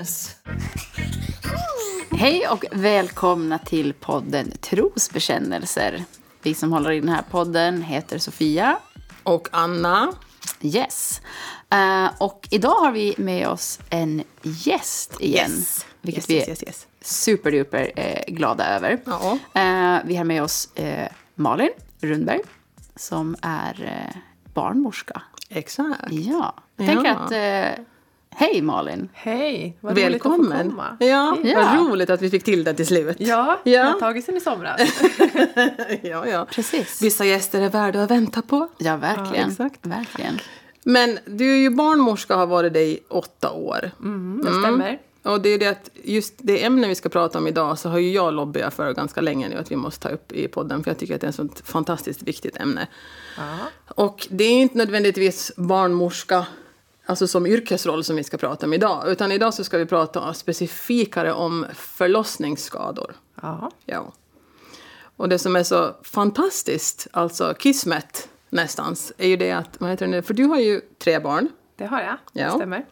Trosbekännelse. Hej och välkomna till podden Trosbekännelser. Vi som håller i den här podden heter Sofia. Och Anna. Yes. Eh, och idag har vi med oss en gäst igen. Yes. Vilket Yes, vi är yes, yes. superduper eh, glada över. Eh, vi har med oss eh, Malin Rundberg som är eh, barnmorska. Exakt. Ja, jag Ja. tänker att... Hej Malin! Hej, vad roligt att få Välkommen. komma. Ja, Ja. vad roligt att vi fick till det till slut. Ja, Ja. jag har tagit sen i somras. ja, ja. Precis. Vissa gäster är värda att vänta på. Ja, verkligen. Ja, exakt. verkligen. Men du är ju barnmorska och har varit det i åtta år. Mm, det stämmer. Och det är det att just det ämne vi ska prata om idag så har ju jag lobbyat för ganska länge nu att vi måste ta upp i podden för jag tycker att det är ett sånt fantastiskt viktigt ämne. Ja. Och det är inte nödvändigtvis barnmorska alltså som yrkesroll som vi ska prata om idag. Utan idag så ska vi prata specifikare om förlossningsskador. Ja. Ja. Och det som är så fantastiskt, alltså kismet nästans, är ju det att, vad heter det för du har ju tre barn. det har jag. Ja. Det stämmer.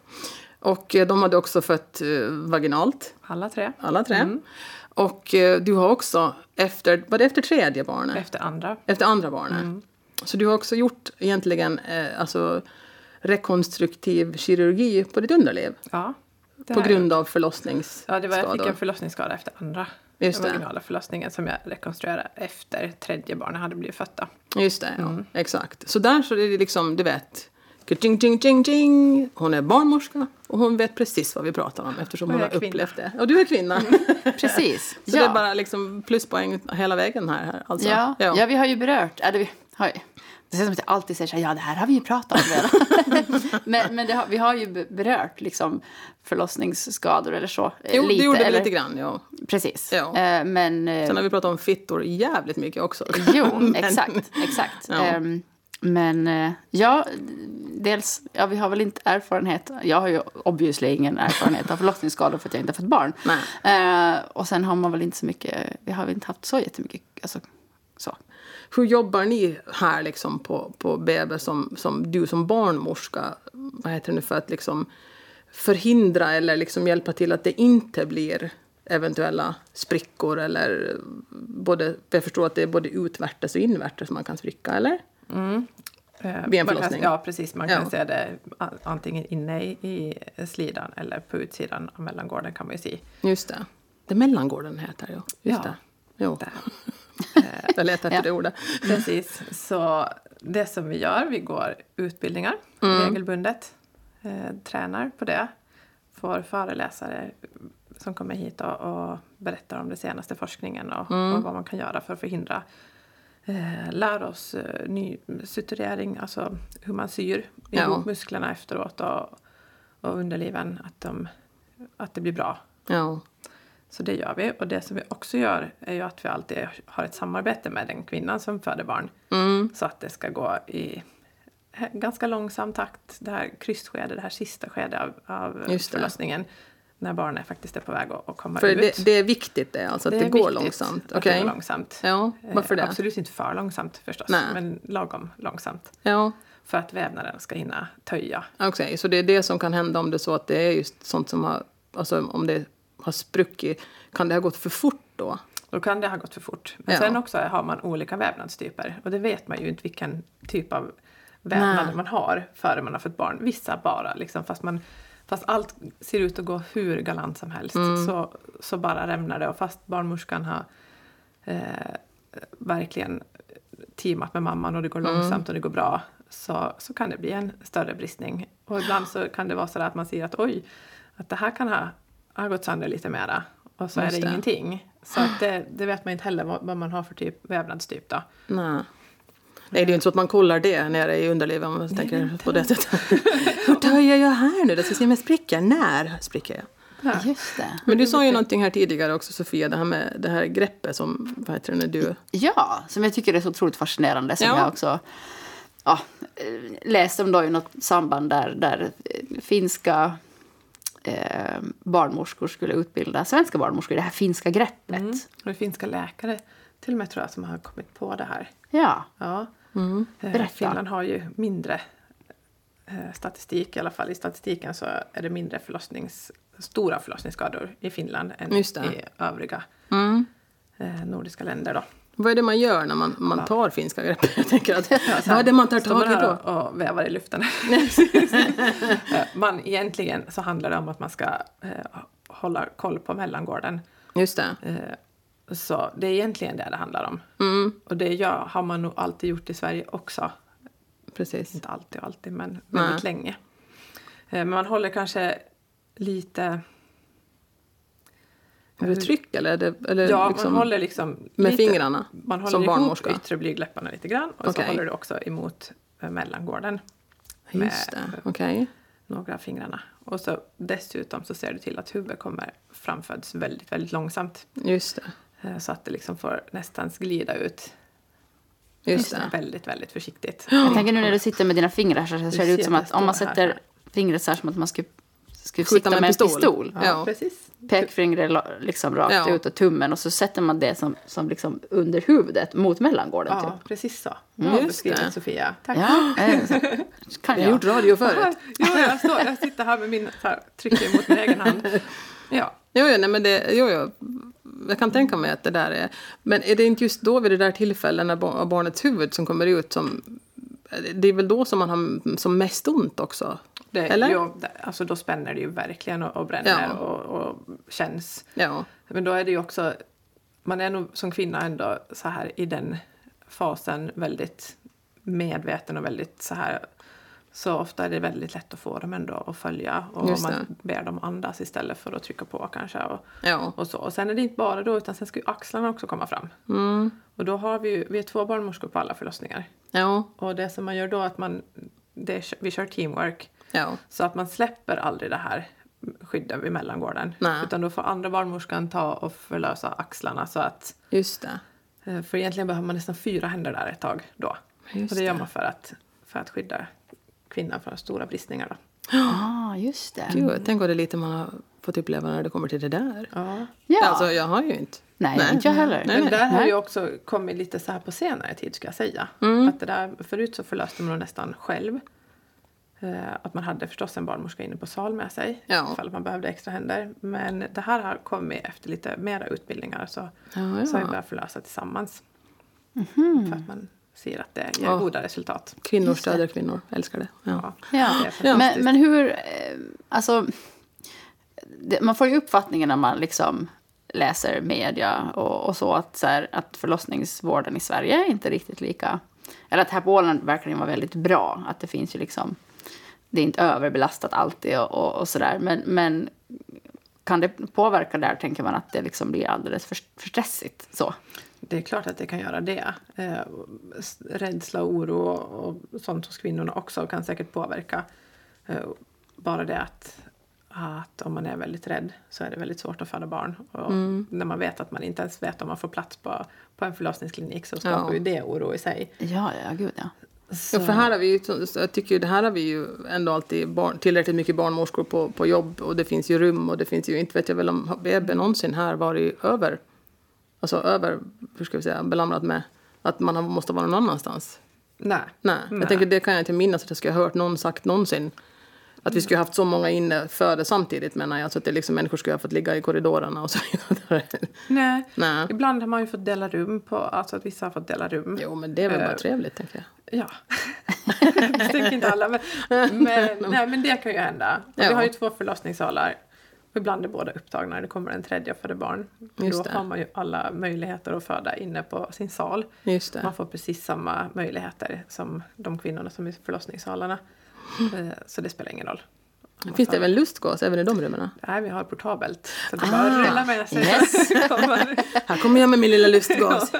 Och eh, de hade också fött eh, vaginalt, Alla tre. alla tre. Och eh, du har också, efter, var det efter tredje barnet? Efter andra. Efter andra barnet. Så du har också gjort egentligen alltså, rekonstruktiv kirurgi på ditt underliv. Ja. På grund av förlossningsskador. Ja, det var, jag fick en förlossningsskada efter andra. Just det. vaginala förlossningen som jag rekonstruerade efter tredje barnet hade blivit fötta. Just det, ja. Exakt. Så där så är det liksom, du vet. Jing, jing, jing, jing. Hon är barnmorska och hon vet precis vad vi pratar om eftersom hon har kvinna. upplevt det. Och du är kvinna. Precis. så det är bara liksom pluspoäng hela vägen här. alltså. Ja, ja. vi har ju berört... Det, vi har det känns som att jag alltid säger så här, ja det här har vi ju pratat om redan. men men har, vi har ju be- berört liksom förlossningsskador eller så. eh, Jo, det gjorde vi eller, lite grann, ja. Precis. Ja. Eh, men... eh, Sen har vi pratat om fittor jävligt mycket också. Jo, Men- exakt. exakt. Ja. Ehm, men ja, dels, ja, vi har väl inte erfarenhet. Jag har ju obviously ingen erfarenhet av förlossningsskador för att jag inte har fått barn. Eh, och sen har man väl inte så mycket, vi har väl inte haft så jättemycket, alltså så. Hur jobbar ni här liksom på, på BB som, som du som barnmorska vad heter det nu, för att liksom förhindra eller liksom hjälpa till att det inte blir eventuella sprickor eller både, jag förstår att det är både utvärtes och invärtes man kan spricka, eller? Eh, Vid en kan- förlossning. Ja, precis. Man kan Ja. se det antingen inne i, i slidan eller på utsidan av mellangården kan man ju se. Just det. Det mellangården heter ja. Just Ja. det. Jo. Där. Jag letar efter det ordet. Precis. Så det som vi gör, vi går utbildningar Mm. regelbundet. Eh, tränar på det. Får föreläsare som kommer hit och, och berättar om den senaste forskningen och, Mm. och vad man kan göra för att förhindra eh, lär oss eh, ny suturering, alltså hur man syr Ja. ihop musklerna efteråt och, och underliven, att, de, att det blir bra. Ja. Så det gör vi. Och det som vi också gör är ju att vi alltid har ett samarbete med den kvinnan som föder barn. Mm. Så att det ska gå i ganska långsam takt, det här kryssskedet, det här sista skedet av, av det. förlossningen. När barnet faktiskt är på väg att, att komma För ut. det, det är viktigt det, alltså att det, är går långsamt. Att det Okej. går långsamt. Ja, varför Eh, det? Absolut inte för långsamt förstås, Nej. men lagom långsamt. Ja. För att vävnaden ska hinna töja. Okej, så det är det som kan hända om det är så att det är just sånt som har, alltså om det har spruckit, kan det ha gått för fort då? Då kan det ha gått för fort. Men Ja. sen också har man olika vävnadstyper. Och det vet man ju inte vilken typ av vävnad Nej. man har före man har fått barn. Vissa bara, liksom, fast, man, fast allt ser ut att gå hur galant som helst. Mm. Så, så bara rämnar det. Och fast barnmorskan har eh, verkligen teamat med mamman och det går Mm. långsamt och det går bra. Så, så kan det bli en större bristning. Och ibland så kan det vara så att man ser att oj, att det här kan ha, ha gått sönder lite mera. Och så Just är det, det. ingenting. Så att det, det vet man inte heller vad, vad man har för typ vävnadstyp då. Nej. Nej, det är ju inte så att man kollar det nere i underlivet om man tänker på det sättet. Hur töjer jag här nu? Det ska se om jag spricker. När spricker jag? Just det. Men du sa ju någonting här tidigare också Sofia, det här med det här greppet som, vad heter det, när du... Ja, som jag tycker är så otroligt fascinerande. Som Ja. jag också ja, eh, läste om då i något samband där, där eh, finska eh, barnmorskor skulle utbilda svenska barnmorskor i det här finska greppet. Mm. Och det finska läkare till och med tror jag som har kommit på det här. Ja, Ja. Mm. Eh, Berätta. Finland har ju mindre eh, statistik, i alla fall i statistiken så är det mindre förlossnings, stora förlossningsskador i Finland än i övriga Mm. eh, nordiska länder. Då. Vad är det man gör när man, man tar finska greppet? Jag tänker att, så vad är det man tar tag i då? och, vävar i luften. Man, egentligen så handlar det om att man ska eh, hålla koll på mellangården. Just det. Eh, så det är egentligen det det handlar om. Mm, Och det gör, har man nog alltid gjort i Sverige också. precis. Inte alltid och alltid, men väldigt länge. Eh, Men man håller kanske lite... Är det tryck eller? Är det, eller Ja, liksom, man håller liksom... med lite, fingrarna, Man håller som ihop barnmorska? yttre blygdläpparna lite grann och Okej. så håller du också emot eh, mellangården med Just det, okej. några av fingrarna. Och så dessutom så ser du till att huvudet kommer framföds väldigt, väldigt långsamt. Just det. eh, Så att det liksom får nästan glida ut Just det. väldigt, väldigt försiktigt. Jag tänker nu när du sitter med dina fingrar så ser det ut som att om man här. sätter fingret så här som att man skulle, skulle Skjuta sikta med med en pistol. pistol. Ja. precis. Pekfingret liksom rakt Ja. ut och tummen och så sätter man det som, som liksom under huvudet mot mellangården. Ja, Typ. precis så. Mm, just beskrivet det. Sofia. Tack. Ja, kan Jag har gjort radio förut. jo, jag, står, jag sitter här med min, här, trycker mot min egen hand. Ja, Jo, jo, nej, men det, jo, jo. Jag kan tänka mig att det där är... Men är det inte just då vid det där tillfället när bar- barnets huvud som kommer ut som... Det är väl då som man har som mest ont också? det, Eller? Jo, alltså då spänner det ju verkligen och, och bränner Ja. och, och känns. Ja. Men då är det ju också, man är nog som kvinna ändå så här i den fasen väldigt medveten och väldigt så här så ofta är det väldigt lätt att få dem ändå att följa och Just man det. ber dem andas istället för att trycka på kanske. Och, Ja. och så. Och sen är det inte bara då utan sen ska ju axlarna också komma fram. Mm. Och då har vi ju, vi är två barnmorskor på alla förlossningar. Ja. Och det som man gör då är att man, det är, vi kör teamwork. Ja. Så att man släpper aldrig det här skyddet vid mellangården. Nej. Utan då får andra barnmorskan ta och förlösa axlarna så att Just det. eh, för egentligen behöver man nästan fyra händer där ett tag då. Just och det gör man för att, för att skydda kvinnan från stora bristningar. Då. Ah, just det. Gud, tänk vad det lite man har fått uppleva när det kommer till det där. Ja. Ja. Alltså, jag har ju inte. Nej, inte jag heller. Nej, Men där har Nej. ju också kommit lite så här på senare tid ska jag säga. Mm. Att det där, förut så förlöste man nog nästan själv. Eh, att man hade förstås en barnmorska inne på sal med sig Ja. ifall man behövde extra händer. Men det här har kommit efter lite mera utbildningar så, Ja, så har vi ja. börjat förlösa tillsammans. Mhm. För att man ser att det ger Ja. goda resultat. Kvinnor stöder kvinnor. Älskar det. Ja. Ja, Ja. det Ja. Men, men hur, eh, alltså, det, man får ju uppfattningen när man liksom läser media och, och så att, så här, att förlossningsvården i Sverige är inte riktigt lika, eller att här på Åland verkar den vara väldigt bra, att det finns ju liksom, det är inte överbelastat alltid och, och, och sådär, men, men kan det påverka där, tänker man, att det liksom blir alldeles för, för stressigt så? Det är klart att det kan göra det. Eh, rädsla och oro och, och sånt hos kvinnorna också kan säkert påverka. Eh, bara det att, att om man är väldigt rädd så är det väldigt svårt att föda barn. Och När man vet att man inte ens vet om man får plats på, på en förlossningsklinik så skapar Ja. ju det oro i sig. Ja, ja, gud ja. Så, Ja, för här har vi ju, jag tycker ju, det här har vi ju ändå alltid barn, tillräckligt mycket barnmorskor på, på jobb och det finns ju rum och det finns ju, inte vet jag väl om BB någonsin här varit över, alltså över, hur ska vi säga, belamrat med att man måste vara någon annanstans. nej. Nej, Nej. jag tänker det kan jag inte minnas att jag skulle ha hört någon sagt någonsin. Att vi skulle ha haft så många inne före samtidigt menar jag. Så att det liksom människor skulle ha fått ligga i korridorerna och så vidare. Nej. Nej. Ibland har man ju fått dela rum på, alltså att vissa har fått dela rum. Jo men det är väl bara Eh, trevligt tänker jag. Ja, det tänker inte alla. Men, men, nej, men det kan ju hända. Och Vi Ja. har ju två förlossningssalar. Ibland är båda upptagna. Det kommer en tredje och föder barn. Just Då det. har man ju alla möjligheter att föda inne på sin sal. Man får precis samma möjligheter som de kvinnorna som är i förlossningssalarna. Eh, Så det spelar ingen roll. Finns det även lustgas även i de rummen? Nej, vi har portabelt. Så det är bara att rulla med sig. yes. kommer- Här kommer jag med min lilla lustgas.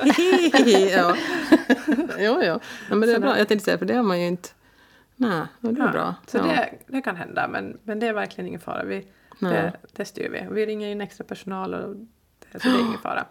ja. jo, ja. ja men det är Så bra. Jag tänkte säga, för det har man ju inte... Nej, det är Ja, bra. Så ja. det, det kan hända, men, men det är verkligen ingen fara. Vi, Nej. det, det styr vi. Och vi ringer in extra personal, och det, så det är ingen fara.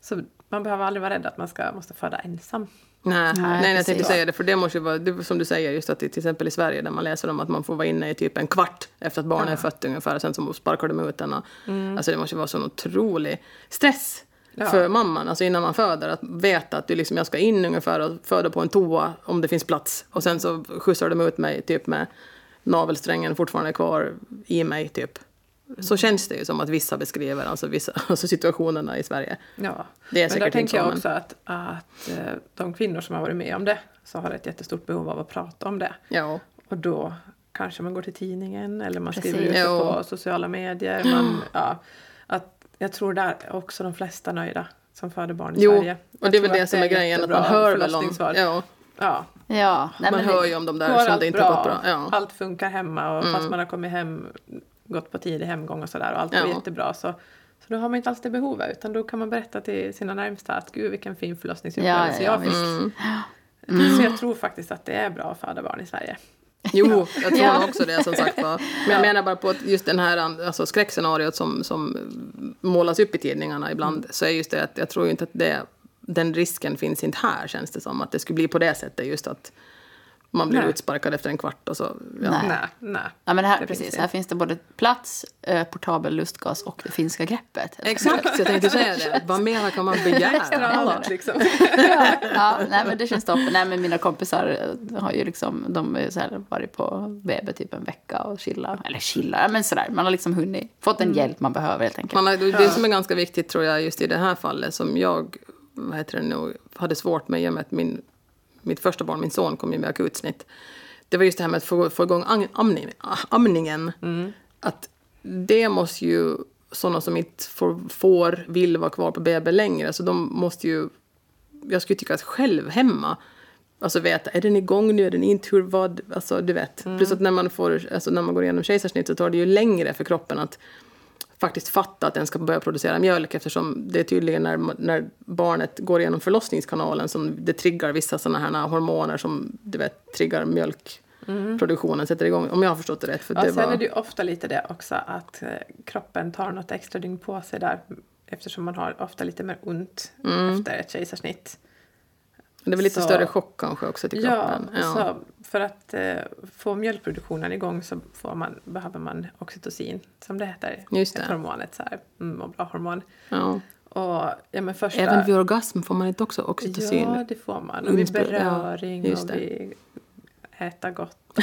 Så man behöver aldrig vara rädd att man ska, måste föda ensam. Nej, Nej, nej, jag tänkte säga det. För det måste ju vara, det, som du säger, just att till exempel i Sverige där man läser om att man får vara inne i typ en kvart efter att barnet är fött ungefär. Sen så sparkar de ut den. Och, Mm. Alltså det måste ju vara sån otrolig stress. Ja. för mamman, alltså innan man föder. Att veta att du liksom, jag ska in ungefär och föda på en toa om det finns plats. Och sen så skjutsar de ut mig typ med navelsträngen fortfarande kvar i mig typ. Så känns det ju som att vissa beskriver alltså, vissa, alltså situationerna i Sverige. Ja. Det är men där tänker jag också att, att eh, de kvinnor som har varit med om det så har ett jättestort behov av att prata om det. Ja. Och då kanske man går till tidningen eller man Precis. skriver ut det Jo. på sociala medier. Man, ja, att jag tror där är också de flesta nöjda som föder barn i Jo, Sverige. och Jag det är väl det som är grejen, att man hör väl om... Ja, Ja, Ja, nej, man men hör ju om de där som allt det inte har gått bra. Ja. Allt funkar hemma och Mm. fast man har kommit hem, gått på tidig hemgång och sådär och allt Ja. går jättebra så, så då har man inte alls det behovet utan då kan man berätta till sina närmsta att gud vilken fin förlossningsupplevelse Ja, ja, jag fick. Mm. Så jag tror faktiskt att det är bra att föda barn i Sverige. Jo, jag tror också det som sagt var. Men jag menar bara på att just den här alltså, skräckscenariot som, som målas upp i tidningarna ibland Mm. så är just det att jag tror inte att det, den risken finns inte här känns det som. Att det skulle bli på det sättet just att man blir Nej. utsparkad efter en kvart och så. Ja. Nej. Nej, nej. Ja, men här, Det finns precis, det. här finns det både plats, eh, portabel lustgas och det finska greppet. Exakt, jag tänkte säga det. Vad mer kan man begära? Allt liksom. Ja, nej, men det känns toppen. Nej, men mina kompisar eh, har ju liksom, de har ju så här varit på BB typ en vecka och chilla. Eller chilla, men sådär. Man har liksom hunnit, fått den hjälp man behöver helt enkelt. Man har, det som är ganska viktigt tror jag just i det här fallet som jag vad heter det nu, hade svårt med i och med att min, mitt första barn, min son, kom ju med akutsnitt. Det var just det här med att få, få igång am- amning, amningen. Att det måste ju sådana som inte får, får, vill vara kvar på BB längre, så de måste ju... Jag skulle tycka att själv hemma Alltså veta, är den igång nu, är den inte, hur, vad, alltså du vet. Plus att när man, får, alltså när man går igenom kejsarsnitt så tar det ju längre för kroppen att faktiskt fatta att den ska börja producera mjölk eftersom det är tydligen när, när barnet går igenom förlossningskanalen som det triggar vissa sådana här hormoner som du vet triggar mjölkproduktionen, sätter igång. Om jag har förstått det rätt. För Ja, det sen var, är det ju ofta lite det också att eh, kroppen tar något extra dygn på sig där eftersom man har ofta lite mer ont efter ett kejsarsnitt. det var lite så- större chock kanske också till Ja, kroppen. Så för att eh, få mjölkproduktionen igång så får man, behöver man oxytocin, som det heter. Just Ett det. hormon, ett så här, mm, och bra hormon. ja. Och ja, men första... Även vid orgasm får man inte också oxytocin? Ja, det får man. Och vid ja, beröring just och det. vid äta gott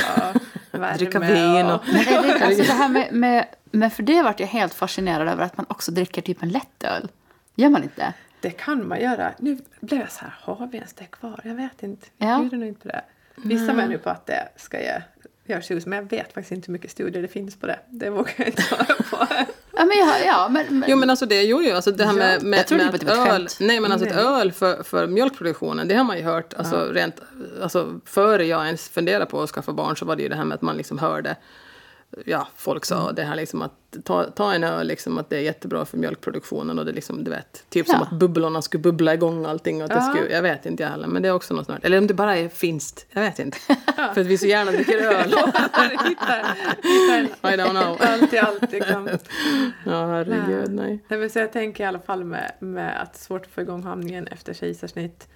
och värme. Dricka vin och... Men det, det, alltså det här med, med, med, för det vart jag helt fascinerad över att man också dricker typ en lättöl. Gör man inte? Det kan man göra. Nu blev jag så här, har vi ens det kvar? Jag vet inte. Ja. Jag gjorde nog inte det. Vissa menar ju på att det ska ge görs ut, men jag vet faktiskt inte hur mycket studier det finns på det. Det vågar jag inte svara på. Ja, men, jag, ja, men, men, Jo men alltså det, jo, jo, alltså det här Ja, med, med, jag trodde med det var ett öl, nej men alltså ett Nej. öl för, för mjölkproduktionen, det har man ju hört, alltså rent, alltså före jag ens funderade på att skaffa barn så var det ju det här med att man liksom hörde, ja folk sa Mm. det här liksom att ta, ta en öl liksom att det är jättebra för mjölkproduktionen och det liksom, du vet, typ som Ja. att bubblorna skulle bubbla igång allting och att det Ja. skulle, jag vet inte jag heller, men det är också något sånt, eller om det bara är finskt, jag vet inte. för att vi så gärna dricker öl. I don't know. allt i allt liksom. Ja herregud, nej. Nej, men så jag tänker i alla fall med, med att det svårt att få igång hamningen efter kejsarsnitt.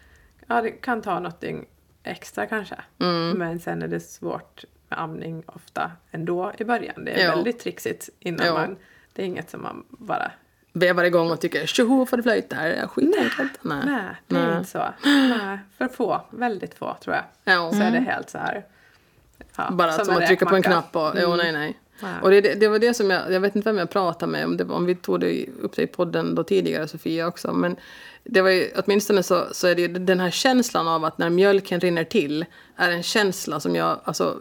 Ja, det kan ta något dygn extra kanske. Mm. Men sen är det svårt med amning ofta ändå i början. Det är Ja. väldigt trixigt innan Ja. man... Det är inget som man bara... Vevar igång och tycker tjoho för det flöjt där, skitenkelt. Nej. Nej, det är Nej. inte så. Nej, för få, väldigt få tror jag. Ja. Så är det helt så här... ja, Bara som, en att trycka på en knapp och, jo nej nej. Och det, det, det var det som jag, jag vet inte vem jag pratade med, om, det, om vi tog det upp det i podden då tidigare, Sofia också, men det var ju, åtminstone så, så är det ju den här känslan av att när mjölken rinner till, är en känsla som jag, alltså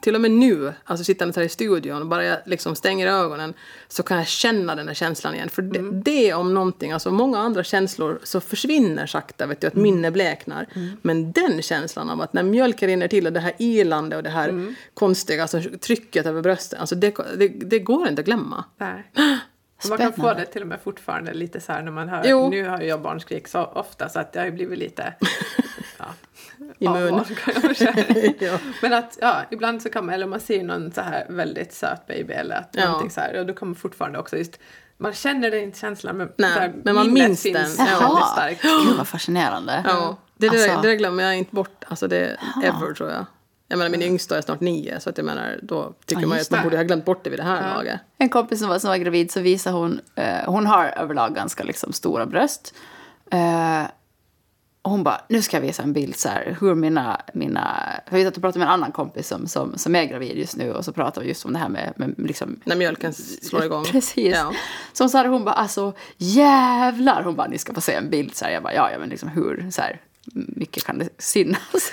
till och med nu, alltså sittandes här i studion, bara jag liksom stänger ögonen så kan jag känna den här känslan igen. För det, det om någonting, alltså många andra känslor så försvinner sakta, vet du, att minne bleknar. Men den känslan av att när mjölken rinner till och det här ilande och det här konstiga, alltså trycket över brösten, alltså det, det, det går inte att glömma. Nej. Man kan få det till och med fortfarande lite så här när man hör, Jo. nu har jag barnskrik så ofta så att det har ju blivit lite jag säga. Ja. Men att ja, ibland så kan man, eller man ser någon så här väldigt söt baby eller att Ja. någonting så här, och då kommer fortfarande också just man känner det inte känslan men, Nej, här, men man minns finns den. väldigt Jaha. starkt. Gud vad fascinerande. Ja, det, det, Alltså- det glömmer jag inte bort, alltså det, ever tror jag. Jag menar min yngsta är snart nio så att jag menar då tycker Ja, man att man det. borde ha glömt bort det vid det här Ja. laget. En kompis som var, som var gravid så visade hon, eh, hon har överlag ganska liksom stora bröst. Eh, och hon bara, nu ska jag visa en bild så här, hur mina, mina, jag vet att du pratar med en annan kompis som, som, som är gravid just nu och så pratar vi just om det här med, med liksom När mjölken slår igång. Precis. Ja. Så sa hon bara, alltså jävlar. Hon bara, ni ska få se en bild. Så här, jag bara, ja, ja men liksom hur så här, mycket kan det synas?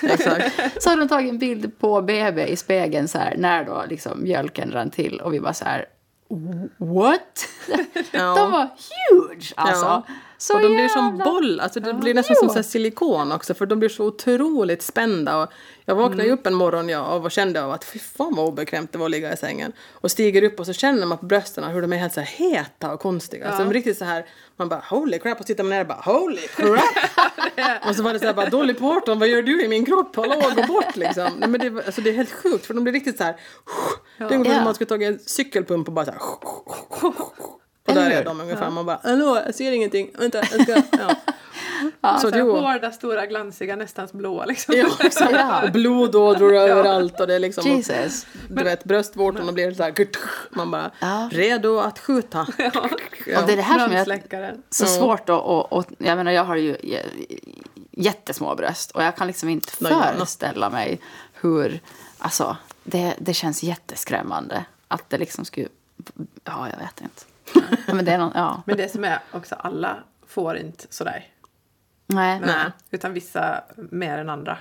Så hade de tagit en bild på BB i spegeln så här, när då liksom mjölken rann till. Och vi bara så här, what? Ja. De var huge alltså. Ja. Så och de blir som jävla- boll, alltså det blir nästan som så silikon också för de blir så otroligt spända. Och jag vaknade Mm. upp en morgon ja, och kände av att fy fan vad obekvämt det var att ligga i sängen. Och stiger upp och så känner man på brösten hur de är helt så här heta och konstiga. Så de är riktigt så här, man bara holy crap och tittar man ner och bara holy crap. och så var det så här bara Dolly Parton vad gör du i min kropp? Hallå gå bort liksom. Nej, men det, alltså, det är helt sjukt för de blir riktigt så här. Det är ungefär Ja. som man skulle tagit en cykelpump och bara så här. Och där är de ungefär. Man bara hallå jag ser ingenting. Vänta jag ska. Ja. Så Så jo. hårda, stora, glansiga, nästan blåa liksom. Ja, exakt. Ja. Och blodådror överallt och det är liksom... Jesus. Du vet bröstvårtorna blir så här... Man bara Ja. redo att skjuta. Ja. Och det är det här som är så svårt att... Och, och, jag menar, jag har ju jättesmå bröst och jag kan liksom inte föreställa mig hur... Alltså, det, det känns jätteskrämmande att det liksom skulle... Ja, jag vet inte. Ja, men det är någon, ja. Men det som är också, alla får inte sådär. Nej. Nej. Utan vissa mer än andra.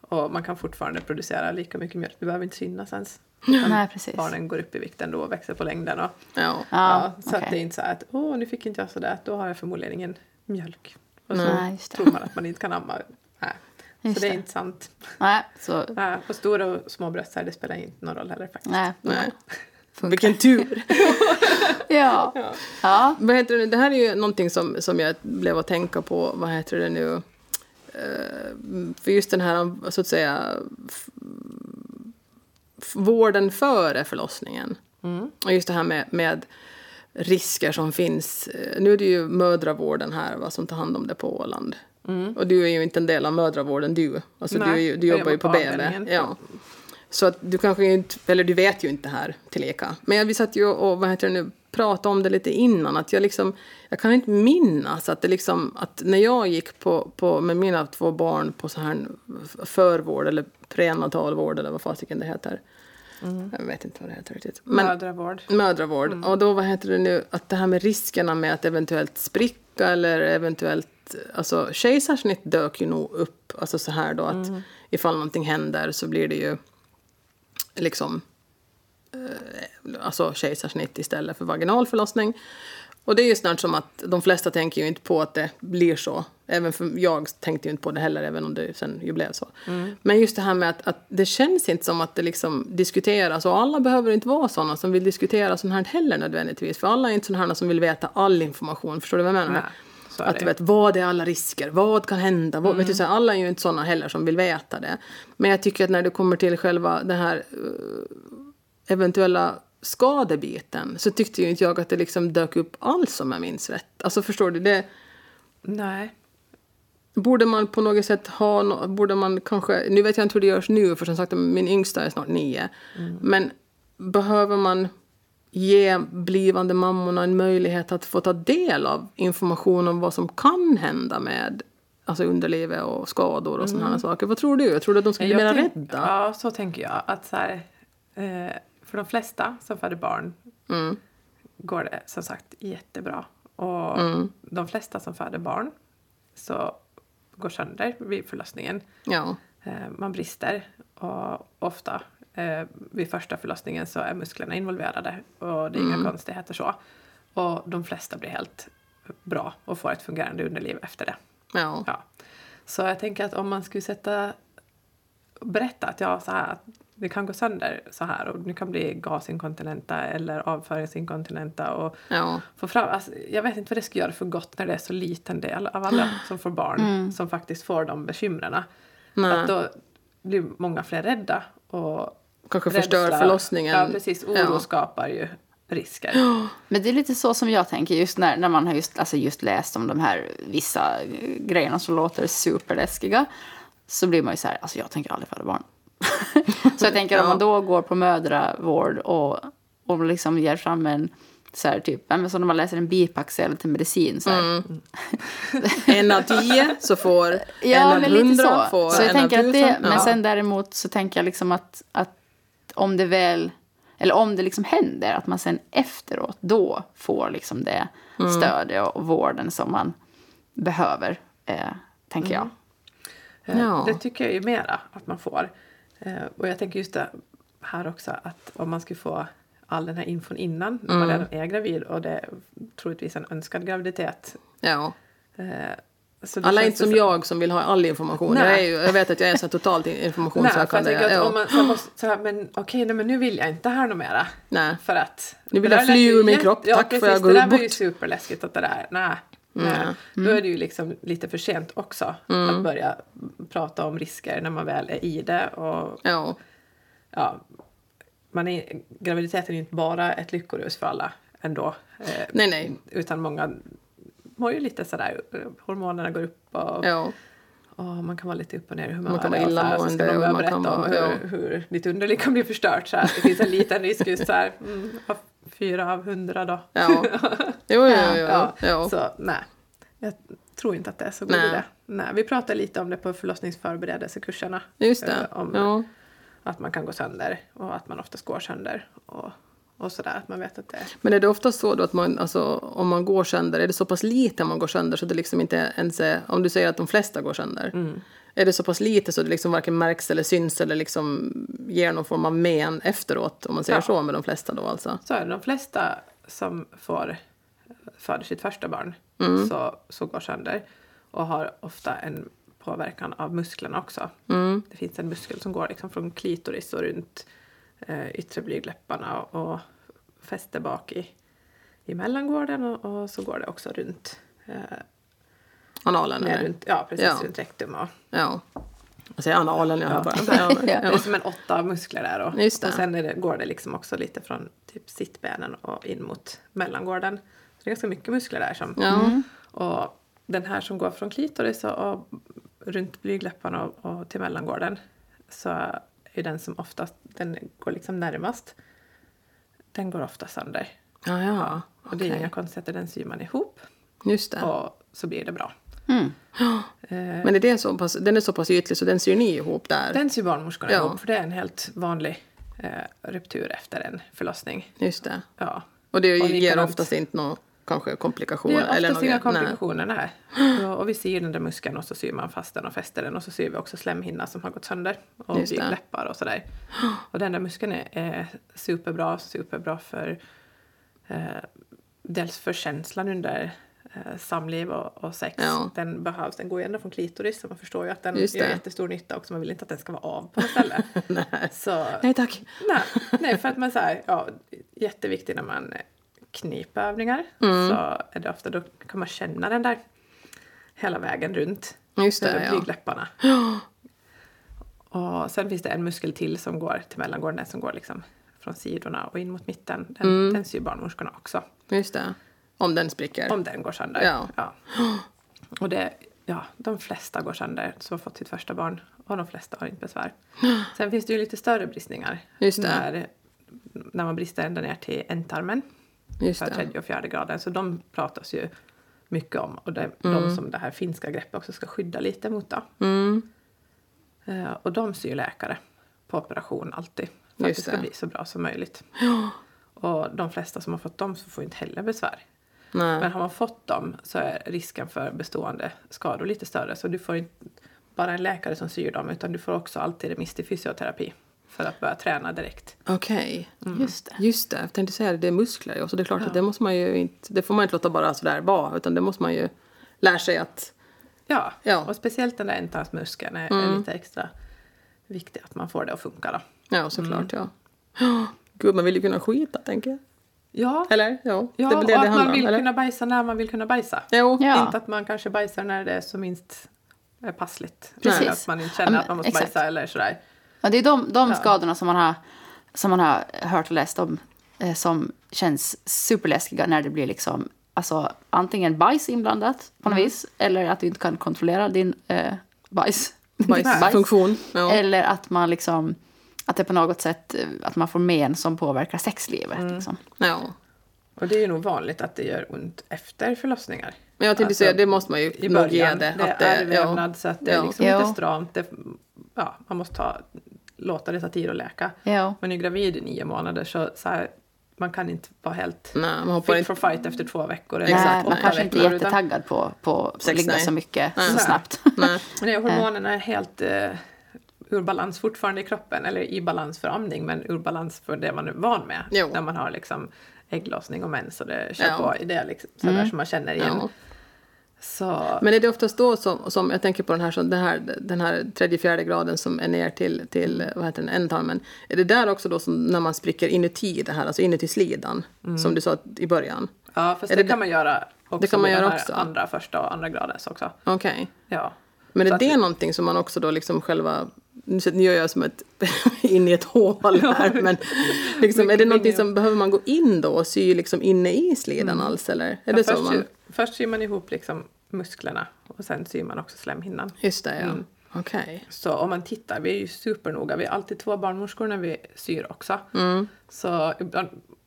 Och man kan fortfarande producera lika mycket mjölk. Det behöver inte synas ens. Nej, precis. Barnen går upp i vikt ändå och växer på längden. Och, Ja. Ja, ja, så att det är inte så att åh, nu fick inte jag sådär. Då har jag förmodligen ingen mjölk. Och så Nej, just det. tror man att man inte kan amma. Nej. Just så det är det. inte sant. Nej, så... Nej, och stora och små bröst här, det spelar inte någon roll heller faktiskt. Nej. Nej. Funkar. Vilken tur. Ja. Ja. vad heter det? det här är ju någonting som, som jag blev att tänka på. Vad heter det nu? Eh, för just den här, så att säga, vården före förlossningen. Och just det här med, med risker som finns. Nu är det ju mödravården här va, som tar hand om det på Åland. Och du är ju inte en del av mödravården du. Alltså du, ju, du jag jobbar ju på BB. Ja. Så att du kanske inte, eller du vet ju inte det här tilleka. Men vi satt ju och, vad heter det nu, pratade om det lite innan. Att jag liksom, jag kan inte minnas att det liksom, att när jag gick på, på med mina två barn på så här förvård eller prenatalvård eller vad fasiken det heter. Jag vet inte vad det heter riktigt. Men, Mödravård. Mödravård. Och då vad heter det nu, att det här med riskerna med att eventuellt spricka eller eventuellt, alltså kejsarsnitt dök ju nog upp, alltså så här då att ifall någonting händer så blir det ju liksom eh, alltså kejsarsnitt istället för vaginal förlossning. Och det är ju snart som att de flesta tänker ju inte på att det blir så. Även för jag tänkte ju inte på det heller, även om det sen ju blev så. Men just det här med att, att det känns inte som att det liksom diskuteras. Och alla behöver inte vara sådana som vill diskutera sånt här heller nödvändigtvis. För alla är inte sådana här som vill veta all information. Förstår du vad jag menar? Nej, är att ju. vet, vad är alla risker? Vad kan hända? Vad, vet du, så här, alla är ju inte sådana heller som vill veta det. Men jag tycker att när det kommer till själva den här eh, eventuella skadebiten så tyckte ju inte jag att det liksom dök upp alls om jag minns rätt. Alltså förstår du? Det, Nej. borde man på något sätt ha, no, borde man kanske, nu vet jag inte hur det görs nu för som sagt min yngsta är snart nio. Men behöver man ge blivande mammorna en möjlighet att få ta del av information om vad som kan hända med alltså underlivet och skador och sådana här saker. Vad tror du? Jag tror du att de ska bli Jag mer rädda? Ja, så tänker jag. Att så här, eh, för de flesta som föder barn Mm. går det som sagt jättebra. Och Mm. de flesta som föder barn så går sönder vid förlossningen. Ja. Eh, man brister och ofta eh, vid första förlossningen så är musklerna involverade och det är Mm. inga konstigheter så. Och de flesta blir helt bra och får ett fungerande underliv efter det. Ja. Ja. Så jag tänker att om man skulle sätta berätta att ja, så här, att det kan gå sönder så här och ni kan bli gasinkontinenta eller avföringsinkontinenta och Ja. få fram, alltså, jag vet inte vad det ska göra för gott när det är så liten del av alla som får barn som faktiskt får de bekymren. Att då blir många fler rädda och Kanske förstör rädsla- förlossningen. Ja, precis. Oro Ja. skapar ju risker. Men det är lite så som jag tänker just när, när man har just, alltså just läst om de här vissa grejerna som låter superläskiga. Så blir man ju så här, alltså jag tänker aldrig föda barn. så jag tänker om man då går på mödravård och, och liksom ger fram en så här, typ, ja, men som när man läser en bipacksedel till medicin. Så här. En av tio så får en Ja, av men lite hundra så. får så jag en av tänker att det, tusen. Men Ja. sen däremot så tänker jag liksom att, att om det väl, eller om det liksom händer, att man sen efteråt då får liksom det Mm. stödet och vården som man behöver, eh, tänker jag. Eh, Ja. Det tycker jag ju mera att man får. Eh, Och jag tänker just det här också att om man skulle få all den här infon innan när man redan är gravid och det är troligtvis en önskad graviditet. Ja. eh, Alla är inte som så- jag som vill ha all information. Jag, ju, jag vet att jag är så totalt Nej, för jag informationssökande. tänker att ja. om man så här måste, så här, men okej, nej, men nu vill jag inte här något mera. Nej. För att... Nu vill jag fly ur min kropp. Ja, Tack, precis, jag gå det där var ju bort? superläskigt att det där, nej. nej. Då är det ju liksom lite för sent också Mm. att börja prata om risker när man väl är i det. Och Ja. ja, man är, graviditeten är ju inte bara ett lyckorus för alla ändå. Eh, Nej, nej. Utan många mår ju lite sådär, eh, hormonerna går upp och, Ja. och man kan vara lite upp och ner i humör. Man kan vara och illamående ska man börja och man berätta kan om vara- hur, ja. hur ditt underliv kan bli förstört. Så här. Det finns en liten risk just så här, mm, fyra av hundra då. Ja. Jo, jo, jo. Ja, Ja. Så nej, jag tror inte att det är så god Nej. idé. Nej, vi pratade lite om det på förlossningsförberedelsekurserna. Just det. eh, Om att man kan gå sönder och att man oftast går sönder. Och, och sådär, att man vet att det. Men är det ofta så då att man, alltså, om man går sönder, är det så pass lite man går sönder så det liksom inte ens är, om du säger att de flesta går sönder, Mm. är det så pass lite så det liksom varken märks eller syns eller liksom ger någon form av men efteråt, om man säger Ja. så med de flesta då alltså? Så är det. De flesta som får föder sitt första barn Mm. så, så går sönder och har ofta en påverkan av musklerna också. Mm. Det finns en muskel som går liksom från klitoris och runt eh, yttre blygdläpparna och, och fäster bak i, i mellangården och, och så går det också runt, eh, Analen eller? runt, ja, precis, Ja. runt rektum. Och, Ja. Jag säger analen, jag hör bara. Ja. Ja, Det är ja. som en åtta muskler där. Och, Just det. och sen det, går det liksom också lite från typ sittbenen och in mot mellangården. Så det är ganska mycket muskler där. Som, Ja. Och den här som går från klitoris och, och runt blygdläpparna och, och till mellangården så är den som oftast, den går liksom närmast. Den går ofta sönder. Ja, ja. Och det är inga konstigheter, den syr man ihop Just det. och så blir det bra. Mm. Eh, Men är det så pass, den är så pass ytlig så den syr ni ihop där? Den syr barnmorskorna Ja. ihop för det är en helt vanlig eh, ruptur efter en förlossning. Just det. Ja. Och det Och ger oftast inte några kanske Det komplikationer? är oftast inga komplikationer, nej. Och, och vi syr den där muskeln och så syr man fast den och fäster den och så syr vi också slemhinna som har gått sönder och det. läppar och sådär. Och den där muskeln är, är superbra, superbra för eh, dels för känslan under eh, samliv och, och sex. Ja. Den behövs, den går ju ända från klitoris så man förstår ju att den gör det. jättestor nytta också. Man vill inte att den ska vara av på något ställe. Nej. Så, Nej tack. Nej, nej för att man säger ja, jätteviktigt när man knipövningar Mm. så är det ofta då kan man känna den där hela vägen runt Just det, över ja. blygdläpparna. Och sen finns det en muskel till som går till mellangården, den som går liksom från sidorna och in mot mitten. Den, Mm. den syr barnmorskorna också. Just det. Om den spricker. Om den går sönder. Ja. Och det, ja, de flesta går sönder som har fått sitt första barn och de flesta har inte besvär. Sen finns det ju lite större bristningar. Just det. När, när man brister ända ner till ändtarmen. Just För det. tredje och fjärde graden. Så de pratas ju mycket om. Och det, Mm. de som det här finska greppet också ska skydda lite mot. Då. Mm. Eh, och de syr läkare på operation alltid. För Just att det ska det. bli så bra som möjligt. Och de flesta som har fått dem så får inte heller besvär. Nej. Men har man fått dem så är risken för bestående skador lite större. Så du får inte bara en läkare som syr dem utan du får också alltid remiss till fysioterapi. För att börja träna direkt. Okej. Just det. Just det. Jag tänkte säga det, det är muskler ju. Så det är klart att det måste man ju inte, det får man inte låta bara sådär vara. Utan det måste man ju lära sig att, Ja, Ja. och speciellt den där ändtarmsmuskeln är, är lite extra viktig att man får det att funka. Då. ja såklart ja. Ja. Gud, man vill ju kunna skita tänker jag. Ja, Eller? Ja, ja det är väl det och det att man vill om, kunna bajsa när man vill kunna bajsa. Jo. Ja. Inte att man kanske bajsar när det är så minst är passligt. Precis. Eller att man inte känner Ja, men att man måste exakt. bajsa eller sådär. Ja, det är de, de skadorna som man, har, som man har hört och läst om eh, som känns superläskiga när det blir liksom, alltså, antingen bajs inblandat på något vis eller att du inte kan kontrollera din eh, bajs. Bajsfunktion. Ja. Eller att man liksom, att det på något sätt, eh, att man får men som påverkar sexlivet. Mm. Liksom. ja. Och det är ju nog vanligt att det gör ont efter förlossningar. Men jag tänkte Alltså, säga, det måste man ju I nog ge början. det. Det är ja. ärrvävnad så att det är Ja. liksom Jo. lite stramt. Det, ja, man måste ta, låta det ta tid att läka. Ja. Man är gravid i nio månader så, så här, man kan inte vara helt Nej, man hoppar fit inte... for fight efter två veckor. eller Exakt, Nej, man kanske inte är veckor, utan- jättetaggad på, på att Sex, ligga nej. så mycket Nej. så snabbt. Nej. Nej, hormonerna är helt uh, ur balans fortfarande i kroppen, eller i balans för amning, men ur balans för det man är van med. Jo. När man har liksom ägglossning och mens och det kör Ja. på i det liksom, sådär Mm. som man känner igen. Ja. Så, Men är det oftast då som, som jag tänker på den här, som den här, den här tredje, fjärde graden som är ner till, till vad heter den, ändtarmen. Är det där också då som när man spricker inuti det här, alltså inuti slidan, som du sa i början? ja, fast det, det- kan man göra också det kan man göra också? andra första och andra gradens också. Okej. Ja. Men Så är att- det någonting som man också då liksom själva... Nu gör jag som ett in i ett hål här, men liksom, är det någonting som behöver man gå in då och sy liksom inne i slidan alls eller? Är Ja, det så först, man... först syr man ihop liksom musklerna och sen syr man också slemhinnan. Just det, ja. Mm. Okej. Så om man tittar, vi är ju supernoga, vi är alltid två barnmorskor när vi syr också. Mm. Så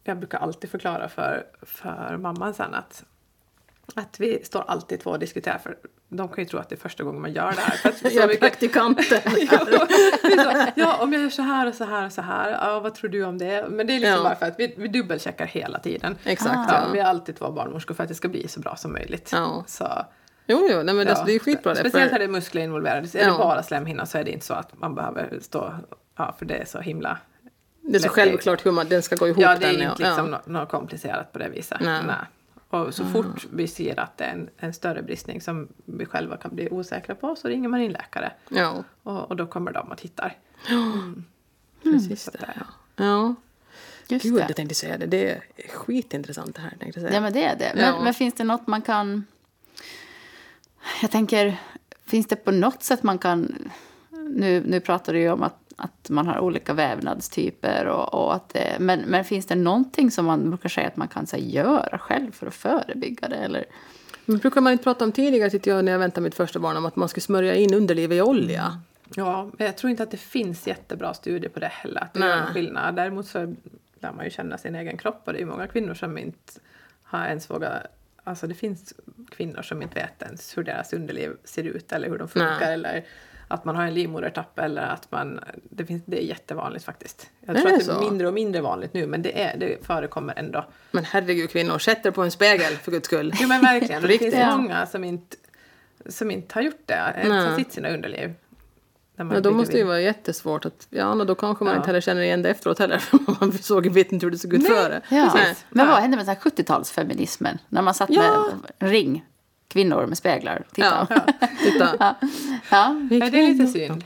jag brukar alltid förklara för, för mamman sen att, att vi står alltid två och diskuterar, för de kan ju tro att det är första gången man gör det här. För Jag är mycket- praktikanten. Ja, om jag gör så här och så här och så här, ja, vad tror du om det? Men det är liksom Ja. bara för att vi, vi dubbelcheckar hela tiden. Exakt. Ja, ja. vi är alltid två barnmorskor för att det ska bli så bra som möjligt. Ja. Så, Jo, jo, nej, men alltså, det är skitbra det. Speciellt när det är muskler involverade. Så är det bara slemhinna så är det inte så att man behöver stå, ja för det är så himla det är så lätt- självklart hur man, den ska gå ihop. Ja, det är den, inte liksom ja. nå- något komplicerat på det viset. Nej. Och så fort vi ser att det är en, en större bristning som vi själva kan bli osäkra på så ringer man in läkare. Ja, Och, och då kommer de och tittar. precis Så det. att, eh, Ja. Just Gud, det. jag tänkte säga det. Det är skitintressant det här. Tänkte säga. Ja, men det är det. Men, Ja. men finns det något man kan... Jag tänker, finns det på något sätt man kan... Nu, nu pratar du ju om att, att man har olika vävnadstyper. Och, och att det, men, men finns det någonting som man brukar säga att man kan här, göra själv för att förebygga det? Eller? Men brukar man inte prata om tidigare, tyckte jag, när jag väntade mitt första barn, om att man skulle smörja in underlivet i olja? Ja, men jag tror inte att det finns jättebra studier på det heller. Att det gör Nej. en skillnad. Däremot så lär man ju känna sin egen kropp och det är ju många kvinnor som inte har ens vågat Alltså det finns kvinnor som inte vet ens hur deras underliv ser ut eller hur de funkar Nej. eller att man har en livmodertapp eller att man... Det, finns, det är jättevanligt faktiskt. Jag Är tror det att det är så? mindre och mindre vanligt nu men det, är, det förekommer ändå. Men herregud kvinnor, sätt er på en spegel för guds skull. Jo men verkligen, det Riktigt. finns Ja. många som inte, som inte har gjort det, Nej. har sett sina underliv. Ja, då måste det ju vara jättesvårt att... Ja, då kanske man Ja. inte heller känner igen det efteråt heller. För man såg, vet inte hur det såg ut Nej. före. Ja. Men vad hände med den här 70-talsfeminismen? När man satt Ja. med ring, kvinnor med speglar. Titta. Ja, titta. Ja. ja. Det är lite synd.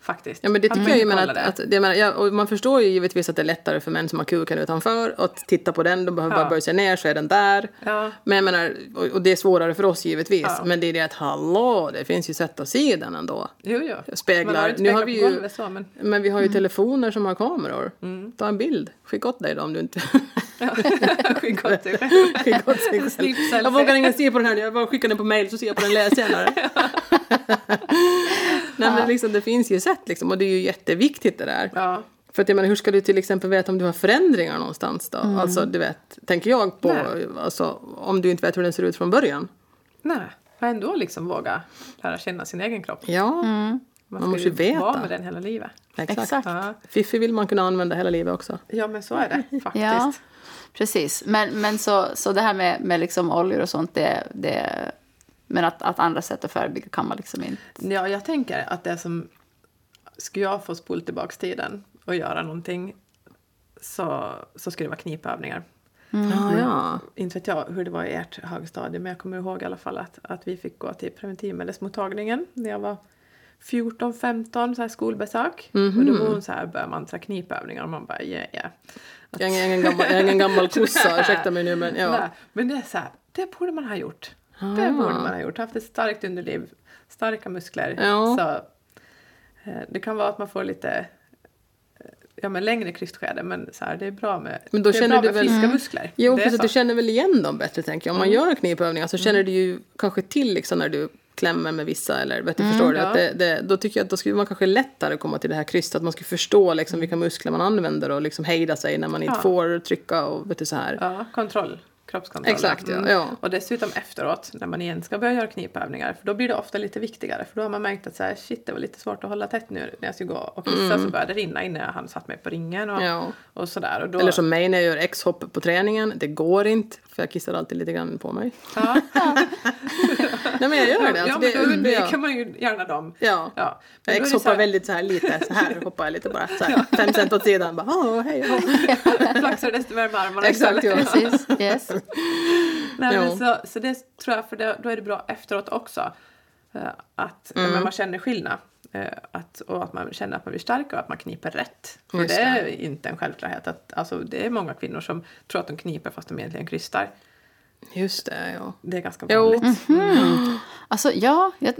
Faktiskt. Ja, men det tycker man jag ju. inte Men kollar att, att, det menar, ja, och man förstår ju givetvis att det är lättare för män som har kuken utanför att titta på den. De behöver Ja. bara böja sig ner så är den där. Ja. Men jag menar, och, och det är svårare för oss givetvis. Ja. Men det är det att hallå, det finns ju sätt att se den ändå. Jo, jo. Speglar. Nu har vi ju- golvet så, men... Men vi har ju telefoner som har kameror. Mm. Ta en bild. Skicka åt dig då om du inte... Skicka åt sig själv. Skicka åt sig själv. Jag vågar ingen se på den här nu. Jag bara skickar den på mail så ser jag på den läs senare. Nej men liksom, det finns ju sätt liksom. Och det är ju jätteviktigt det där. Ja. För att jag menar, hur ska du till exempel veta om du har förändringar någonstans då? Alltså du vet, tänker jag på, Nej. alltså, om du inte vet hur den ser ut från början. Nej, men ändå liksom våga lära känna sin egen kropp. Ja, Man, Man ska måste ju ju veta. vara med den hela livet. exakt. Exakt. Ja, Fiffi vill man kunna använda hela livet också. ja men så är det faktiskt. Ja, precis. Men, men så, så det här med, med liksom oljor och sånt, det, det, men att, att andra sätt att förebygga kan man liksom inte. Ja, jag tänker att det som... Skulle jag få spola tillbaka tiden och göra någonting så, så skulle det vara knipövningar. Ja, ja. Inte vet jag hur det var i ert högstadie, men jag kommer ihåg i alla fall att, att vi fick gå till preventivmedelsmottagningen när jag var 14-15, så här skolbesök. Och då var hon så här, började man så här knipövningar och man bara, yeah, yeah. Jag är ingen gammal, jag är ingen gammal kossa, ursäkta mig nu men ja. Nej, men det är så här, det borde man ha gjort. Det borde man ha gjort. Haft ett starkt underliv, starka muskler. Ja. Så, eh, det kan vara att man får lite eh, ja, men längre krystskede, men så här, det är bra med, Men då det är känner bra du med väl- friska Mm. muskler. Jo, är att du känner väl igen dem bättre tänker jag. Om man gör knipövningar så känner du ju kanske till liksom när du klämmer med vissa eller vet du, förstår du? ja. Att det, det, då tycker jag att då skulle man kanske lättare komma till det här krysset, att man skulle förstå liksom vilka muskler man använder och liksom hejda sig när man inte Ja. får trycka och vet du så här. Ja, kontroll. Kroppskontroll. Exakt, ja, ja. Och dessutom efteråt, när man igen ska börja göra knipövningar, för då blir det ofta lite viktigare. För då har man märkt att så här, shit, det var lite svårt att hålla tätt nu när jag skulle gå och kissa, så började det rinna innan jag hann satt mig på ringen och, Mm. Ja. och sådär. Och då, Eller som mig när jag gör X-hopp på träningen, det går inte för jag kissar alltid lite grann på mig. Ja, Nej men jag gör det. ja, Alltså, men det, då det, det ja. kan man ju gärna dem. Ja. Ja. Men Jag X-hoppar här- väldigt så här lite, så här hoppar jag lite bara. Så här, fem cent åt sidan, bara åh hej. Flaxar desto mer med armarna Exakt, ja. Precis, yes. Nej, men så, så det tror jag, för det, då är det bra efteråt också. eh, Att Mm. men man känner skillnad. eh, Att, och att man känner att man blir starkare och att man kniper rätt. För Just det är det. inte en självklarhet. Att, alltså, det är många kvinnor som tror att de kniper fast de egentligen krystar. Just det, ja. Det är ganska Jo. vanligt. Alltså, ja, jag,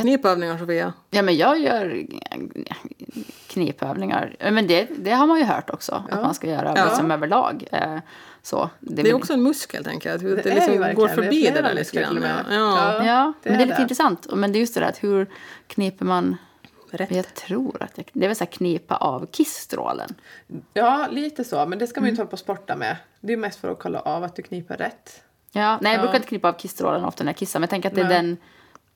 Knipövningar Sofia. ja, men jag gör knipövningar. Men det, det har man ju hört också, att man ska göra Ja. liksom överlag. Eh, så. Det är väl- också en muskel tänker jag. Att det, är liksom går förbi det är det, där lite grann. Ja. Ja. Ja, det men det är är lite det. intressant. Men det är just det där att hur kniper man... Rätt. Jag tror att jag, det är väl så här knipa av kissstrålen. Ja, lite så. Men det ska man ju Mm. inte hålla på och sporta med. Det är mest för att kolla av att du kniper rätt. Ja, nej, jag Ja. brukar inte knipa av kissstrålen ofta när jag kissar. Men jag tänker att det är Nej. den...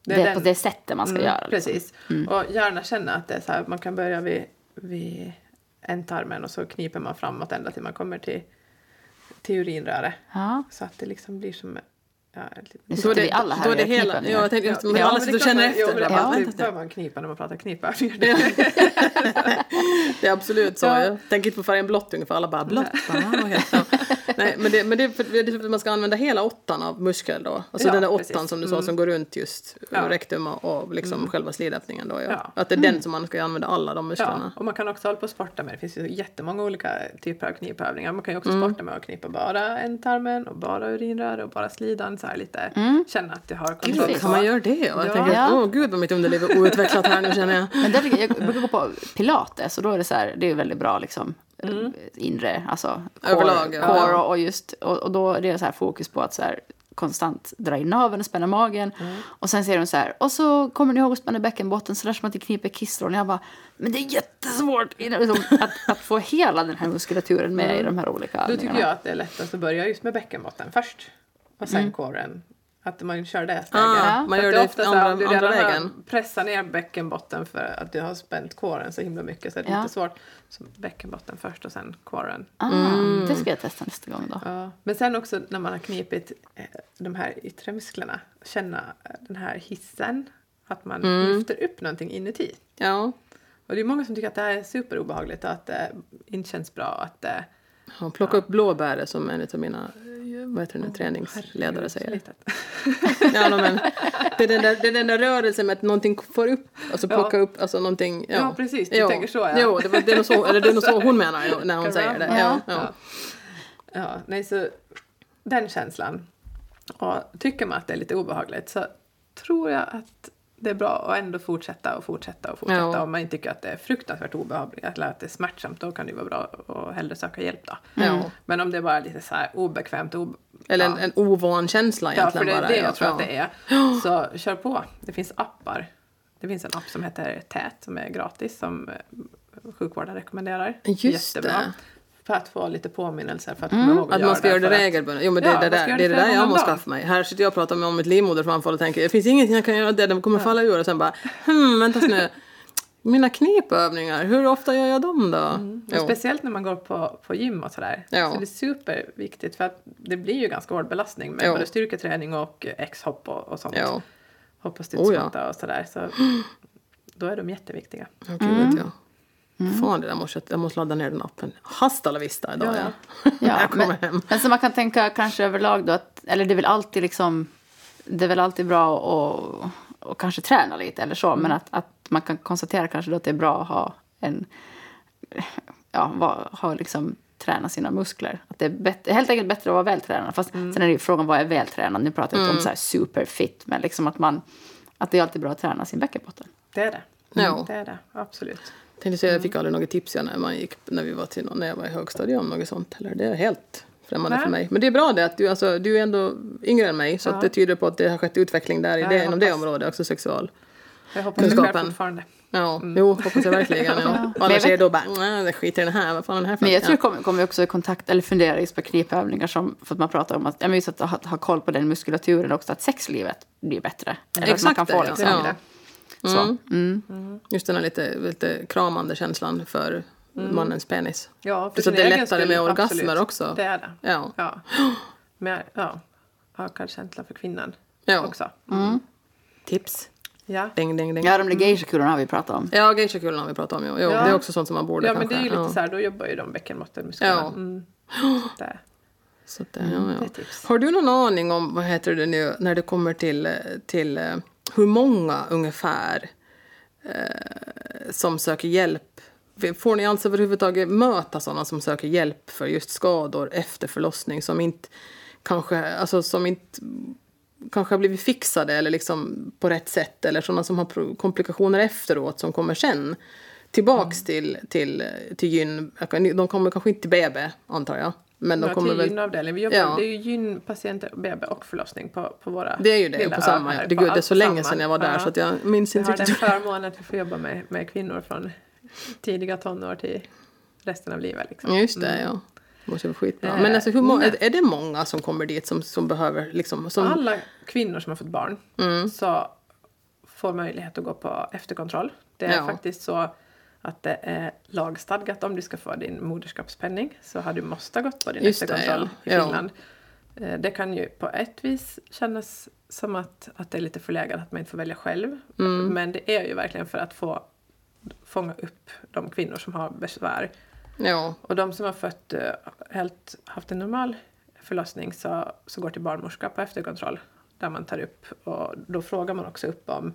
Det Det är på den- det sättet man ska Mm, göra. Liksom. Precis. Och gärna känna att det är så här, man kan börja vid, vid ändtarmen och så kniper man framåt ända till man kommer till, till urinröret. Ja. Så att det liksom blir som... Ja, lite, Nu sitter det, vi alla här då det hela, ja, jag tänkte just, men Ja, alla sitter och känner man- efter. Jo, det, vänta, det bör man knipa när man pratar knipövningar. Det är absolut så. Ja. Jag tänker inte på färgen blått ungefär. Alla bara blått. Bara, ja. Nej, men det, men det är för, det är för att man ska använda hela åttan av muskel då. Alltså Ja, den där åttan precis. som du sa Mm. som går runt just Ja. rektum och, och liksom själva slidöppningen då. Ja. Ja. Att det är den som man ska använda alla de Ja, musklerna. och man kan också hålla på och sporta med. Det finns ju jättemånga olika typer av knipövningar. Man kan ju också Mm. sporta med att knipa bara ändtarmen och bara urinröret och bara slidan. Så här lite. Känna att du har Gud, kontroll. Precis. kan man göra det? Och jag Ja. tänker, Ja. åh gud vad mitt underliv är outvecklat här nu känner jag. Men där, jag brukar gå på pilates och då är det så här, det är väldigt bra liksom inre, alltså core, Överlag, ja. core och, och just, och, och då är det så här fokus på att så här konstant dra in naveln och spänna magen. Och sen säger de så här, och så kommer ni ihåg att spänna bäckenbotten så där som att det kniper kissstrålen. Jag bara, men det är jättesvårt liksom, att, att få hela den här muskulaturen med i de här olika Då tycker övningarna. jag att det är lättast att börja just med bäckenbotten först. Och sen Mm. kåren. Att man kör det steget. Ah, man gör att det ofta så här, andra, om du andra redan har pressat ner bäckenbotten för att du har spänt kåren så himla mycket så är det Ja. lite svårt. Så bäckenbotten först och sen kåren. Ah, Mm. Det ska jag testa nästa gång då. Ja. Men sen också när man har knipit eh, de här yttre musklerna. Känna eh, den här hissen. Att man Mm. lyfter upp någonting inuti. Ja. Och det är många som tycker att det här är superobehagligt och att det inte känns bra. Att det, Ja, plocka upp blåbäret som en av mina vad heter det, träningsledare säger. Litet. Ja, no, men, det, är den där, det är den där rörelsen med att någonting får upp, alltså Ja. plocka upp, alltså någonting. Ja, Ja, precis, du tänker så, ja. Jo, det, var, det, är nog så, eller det är nog så hon menar ju när hon säger det? Ja, Ja. ja. Ja. ja, nej så den känslan. Och tycker man att det är lite obehagligt så tror jag att det är bra att ändå fortsätta och fortsätta och fortsätta. Ja. Om man inte tycker att det är fruktansvärt obehagligt eller att det är smärtsamt då kan det vara bra att hellre söka hjälp då. Ja. Men om det är bara lite så här obekvämt och ob- Eller ja. en, en ovan känsla Ja, för egentligen det är bara. det ja. jag tror att det är. Så kör på. Det finns appar. Det finns en app som heter Tät som är gratis som eh, sjukvården rekommenderar. Just Jättebra. det. För att få lite påminnelser för att komma ihåg Att man ska göra det att- regelbundet. Jo men det, Ja, är det, där, det är det det där jag måste skaffa mig. Här sitter jag och pratar om mitt livmoderframfall och tänker det finns ingenting jag kan göra där, det kommer falla ur. Och sen bara hmm, vänta nu. Mina knipövningar, hur ofta gör jag dem då? Och Jo. speciellt när man går på, på gym och sådär. Ja. Så det är superviktigt för att det blir ju ganska hård belastning med Ja. både styrketräning och X-hopp och, och sånt. Ja, Hopp och Oh, studsmatta och sådär. Så då är de jätteviktiga. ja gud vet jag. Fan, det där måste jag, måste ladda ner den appen. Hasta la vista idag Ja. ja. Ja, jag kommer men, hem. men så man kan tänka kanske överlag då att, eller det är väl alltid liksom, det är väl alltid bra att och kanske träna lite eller så, men att, att man kan konstatera kanske då att det är bra att ha en, ja, va- ha liksom träna sina muskler. Att det är bättre, helt enkelt bättre att vara vältränad. Fast sen är det ju frågan vad är vältränad? Nu pratar jag inte om så här superfit, men liksom att man, att det är alltid bra att träna sin bäckenbotten. Det är det. Ja. Det är det, absolut. Tänkte säga, jag fick aldrig något tips när, man gick, när vi var till när jag var i högstadiet om något sånt. Eller det är helt främmande Nej. för mig. Men det är bra det att du, alltså, du är ändå yngre än mig så Ja. det tyder på att det har skett utveckling där i Ja, det, jag inom det hoppas. området, också sexual. Jag hoppas det fortfarande. Ja, jo, hoppas jag verkligen. Ja. Och jag annars är det då bara, nej, det skiter i den här, vad fan är den här för Men jag något?" tror det kommer, kommer också i kontakt, eller fundera just på knipövningar som, för att man pratar om att, ja, men just att ha, ha koll på den muskulaturen också, att sexlivet blir bättre. Eller att man Exakt kan det, få liksom, Ja. Så. Mm. Just den här lite, lite kramande känslan för mannens penis. Ja, Plus att det är lättare skull, med orgasmer absolut. också. Det är det. Ja. Ja. Med, ja. Ökad känsla för kvinnan Ja. också. Tips. Ja. Ding, ding, ding. Ja, de där geishakulorna har vi pratat om. Ja, geishakulorna har vi pratat om. Jo. Jo, Ja. Det är också sånt som man borde ja, men kanske. det är ju lite ja. så här, då jobbar ju de bäckenbottenmusklerna. Ja. Mm. Så att det, Så ja, det ja. är tips. Har du någon aning om, vad heter det nu, när det kommer till, till eh, hur många ungefär eh, som söker hjälp? Får ni alltså överhuvudtaget möta sådana som söker hjälp för just skador efter förlossning som inte kanske, alltså som inte kanske har blivit fixade eller liksom på rätt sätt eller sådana som har komplikationer efteråt som kommer sen tillbaks till, till, till gyn. De kommer kanske inte till BB antar jag. Men de Ja, kommer väl... gynavdelning. Vi jobbar, Ja. Det är ju gynpatienter, BB och förlossning på, på våra Det är ju det, på samma. här, Det, på gud, det är så länge sedan jag var där Ja. så att jag minns inte har den riktigt. förmånen att vi får jobba med, med kvinnor från tidiga tonår till resten av livet. Liksom. Just det, ja. Det måste vara skitbra. Eh, Men alltså, hur må- nej. är, är det många som kommer dit som, som behöver liksom... Som, Alla kvinnor som har fått barn Mm. så får möjlighet att gå på efterkontroll. Det är Ja. faktiskt så att det är lagstadgat om du ska få din moderskapspenning så har du måste gått på din efterkontroll ja. i Ja. Finland. Eh, Det kan ju på ett vis kännas som att, att det är lite förlegat att man inte får välja själv. Mm. Men det är ju verkligen för att få fånga upp de kvinnor som har besvär. ja, Och de som har fött, eh, helt, haft en normal förlossning så, så går till barnmorska på efterkontroll. Där man tar upp, och då frågar man också upp om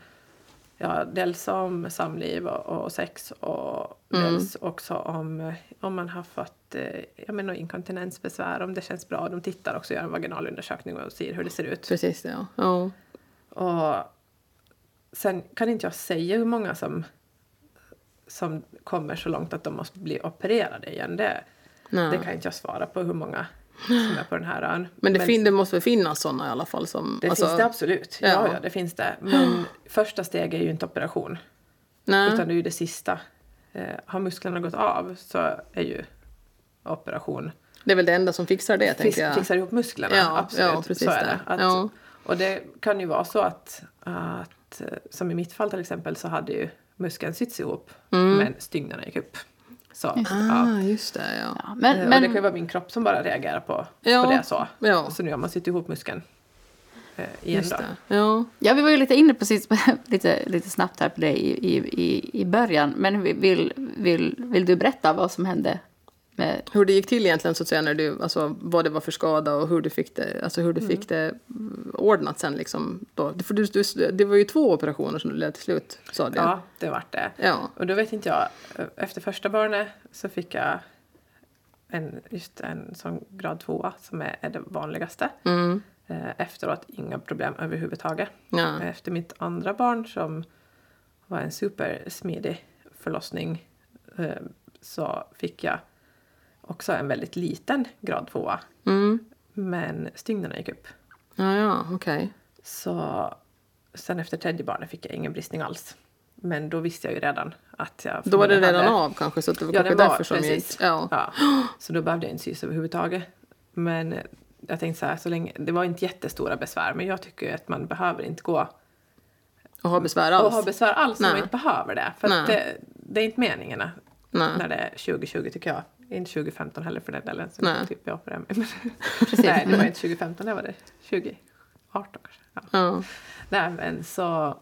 ja, dels om samliv och, och sex och dels också om, om man har fått eh, jag menar, inkontinensbesvär, om det känns bra. De tittar också, gör en vaginalundersökning och ser hur det ser ut. precis ja. ja. Och sen kan inte jag säga hur många som, som kommer så långt att de måste bli opererade igen. Det, Nej. det kan inte jag svara på hur många som är på den här ön. Men det, fin, det måste väl finnas sådana i alla fall som... det alltså, finns det absolut. Ja. ja. Ja, det finns det. Men första steget är ju inte operation. Nej. Utan det är ju det sista. Eh, har musklerna gått av så är ju operation. Det är väl det enda som fixar det, Fix, tänker jag. fixar ihop musklerna. Ja, absolut. ja, precis så är det. Att, Ja. Och det kan ju vara så att, att, eh, som i mitt fall till exempel, så hade ju muskeln sytts ihop men stygnerna gick upp. Så. Ah, just det, ja. Ja, Eh, men, det kan ju men, vara min kropp som bara reagerar på, Ja, på det så. ja. Så nu har man sytt ihop muskeln eh, igen Just då. det. Ja. ja, vi var ju lite inne precis lite, lite snabbt här på det i, i, i, i början. Men vi- vill, vill, vill du berätta vad som hände Hur det gick till egentligen, så att säga, när du, alltså, vad det var för skada och hur du fick det, alltså, hur du fick det mm, ordnat sen. Liksom, då. För du, du, det var ju två operationer som du ledde till slut, sa du. Ja, det vart det. Ja. Och då vet inte jag, efter första barnet så fick jag en, just en sån grad 2 som är, är det vanligaste. Mm. Eh, Efteråt inga problem överhuvudtaget. Ja. Efter mitt andra barn som var en supersmidig förlossning eh, så fick jag också en väldigt liten grad 2 Mm. men stygnerna gick upp. Ja, ja, okej. Så sen efter tredje barnet fick jag ingen bristning alls. Men då visste jag ju redan att jag Då var det redan hade- av kanske, så det var Ja, kanske var därför som precis. inte... Ja. Ja. Så då behövde jag inte sys överhuvudtaget. Men jag tänkte så här, så länge, det var inte jättestora besvär, men jag tycker ju att man behöver inte gå Och ha besvär och alls. ha besvär alls om man inte behöver det. För det, det är inte meningen Nej. när det är 2020 tycker jag. Inte 2015 heller för den delen. Så Nej. typ jag på det. Men. Nej, det var inte 2015, det var det 2018 kanske. Ja. Ja. Nej, men så...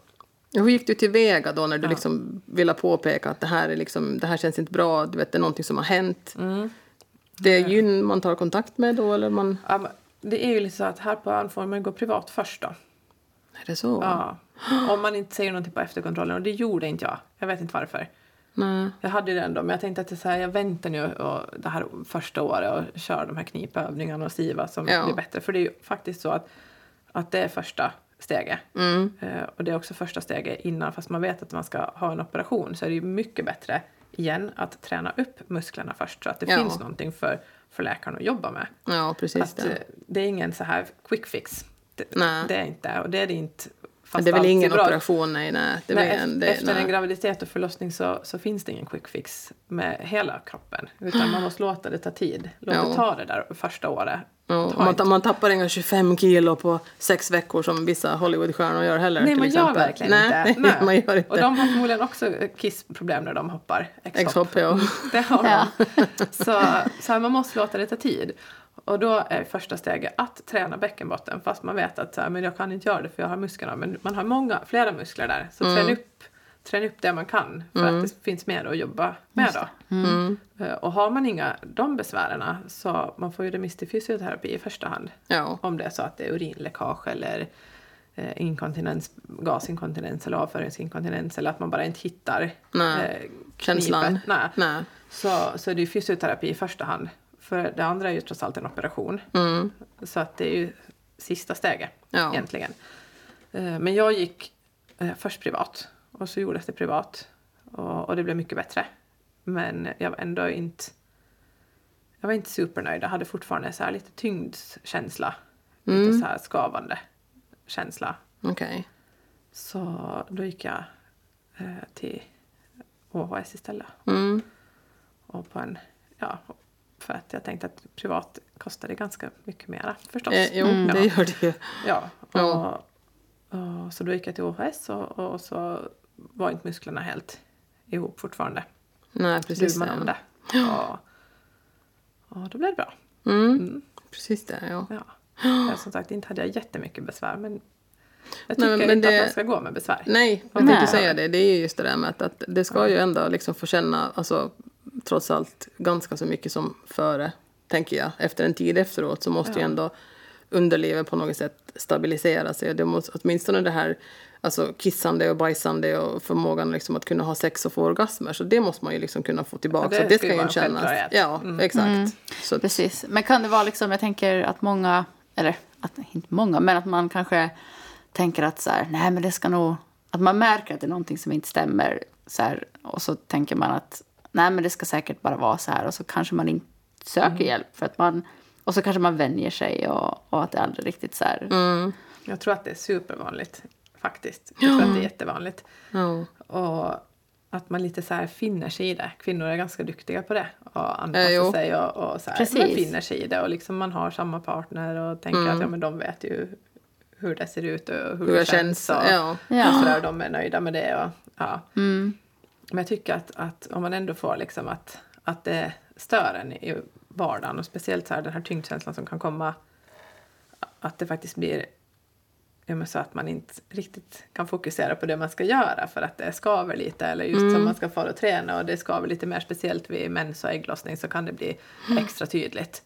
Hur gick du tillväga då när du Ja. liksom ville påpeka att det här, är liksom, det här känns inte bra, du vet, det är någonting som har hänt? Mm. Det är gyn man tar kontakt med då, eller man... Ja, det är ju lite så att här på ön får man gå privat först då. Är det så? Ja. Om man inte säger någonting på efterkontrollen och det gjorde inte jag. Jag vet inte varför. Nej. Jag hade det ändå men jag tänkte att det så här, jag väntar nu och det här första året och kör de här knipövningarna och SIVA som Ja. blir bättre. För det är ju faktiskt så att, att det är första steget. Mm. Eh, och det är också första steget innan, fast man vet att man ska ha en operation så är det ju mycket bättre igen att träna upp musklerna först så att det Ja. finns någonting för, för läkaren att jobba med. Ja, precis. Att, det. eh, det är ingen så här quick fix. Det, det är inte, och det är det inte. Fast det är väl ingen ut. operation, nej. nej. Det är Nej, en, det, efter en nej. graviditet och förlossning så, så finns det ingen quick fix med hela kroppen. Utan man måste låta det ta tid. Låt Ja. det ta det där första året. Ja, man, man tappar inga 25 kilo på sex veckor som vissa Hollywoodstjärnor gör heller. Nej, man exempel. gör verkligen nej, inte. Nej, man gör inte. Och de har förmodligen också kissproblem när de hoppar X-hopp, ja. Det har Ja. de. Så, så här, man måste låta det ta tid. Och då är första steget att träna bäckenbotten. Fast man vet att så här, men jag kan inte göra det för jag har musklerna. Men man har många, flera muskler där. Så Mm. träna, upp, träna upp det man kan. För att det finns mer att jobba med då. Mm. Eh, Och har man inga de besvären så man får ju remiss till fysioterapi i första hand. Ja. Om det är så att det är urinläckage eller eh, inkontinens, gasinkontinens eller avföringsinkontinens eller att man bara inte hittar Nej. eh, Känslan. Nej. Nej. Så, så är det ju fysioterapi i första hand. För det andra är ju trots allt en operation. Mm. Så att det är ju sista steget Ja. egentligen. Eh, Men jag gick eh, först privat och så gjordes det privat. Och, och det blev mycket bättre. Men jag var ändå inte... Jag var inte supernöjd. Jag hade fortfarande så här lite tyngdskänsla. Mm. Lite så här skavande känsla. Okej. Så då gick jag eh, till OHS istället. Mm. Och på en, ja, för att jag tänkte att privat kostade ganska mycket mera förstås. Eh, jo, ja. det gör det ju. Ja, och, Ja. och, så då gick jag till OHS och, och så var inte musklerna helt ihop fortfarande. Nej, precis gjorde man om det. det. Och, och då blev det bra. Mm. Precis det, ja. Ja. Ja, som sagt, inte hade jag jättemycket besvär men jag Nej, tycker men inte det- att man ska gå med besvär. Nej, jag Nej. tänkte säga det. Det är ju just det där med att, att det ska ju ändå liksom få känna, alltså trots allt ganska så mycket som före, tänker jag. Efter en tid efteråt så måste ju Ja. ändå underlivet på något sätt stabilisera sig. Det måste, åtminstone det här alltså kissande och bajsande och förmågan liksom att kunna ha sex och få orgasmer. Så det måste man ju liksom kunna få tillbaka. Ja, det så det ska ju ju inte en kännas. Ja, Mm. exakt. Så, att- Precis. Men kan det vara liksom, jag tänker att många, eller att, inte många, men att man kanske tänker att så här, nej men det ska nog, att man märker att det är någonting som inte stämmer så här, och så tänker man att nej men det ska säkert bara vara så här och så kanske man inte söker Mm. hjälp för att man, och så kanske man vänjer sig och, och att det aldrig riktigt så här, mm, Jag tror att det är supervanligt faktiskt. Jag tror att det är jättevanligt. ja. Och att man lite så här finner sig i det. Kvinnor är ganska duktiga på det. Och anpassa Eh, jo. sig och, och så här. Precis. Man finner sig i det. Och liksom man har samma partner och tänker Mm. att ja, men de vet ju hur det ser ut och hur, Hur det känns. känns. Och, Ja. Ja. och så där, de är nöjda med det. Och, ja. mm, Men jag tycker att, att om man ändå får liksom att, att det stör en i vardagen och speciellt så här, den här tyngdkänslan som kan komma att det faktiskt blir ja, så att man inte riktigt kan fokusera på det man ska göra för att det skaver lite eller just som man ska fara och träna och det skaver lite mer speciellt vid mens och ägglossning så kan det bli extra tydligt.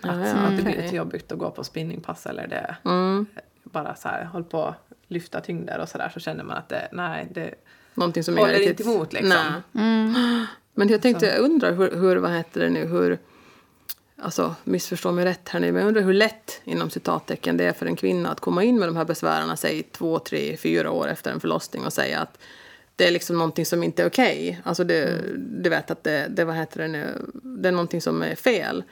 Att, ja, att det blir lite jobbigt att gå på spinningpass eller det Mm. bara så här håll på att lyfta tyngder och så där så känner man att det, nej, det Någonting som håller är inte emot liksom. Nej. mm, Men jag tänkte, jag undrar hur, hur, vad heter det nu, hur, alltså missförstå mig rätt här nu, men jag undrar hur lätt inom citattecken det är för en kvinna att komma in med de här besvären, säg två, tre, fyra år efter en förlossning och säga att det är liksom någonting som inte är okej. Alltså det, du vet att det, det, vad heter det nu, det är någonting som är fel.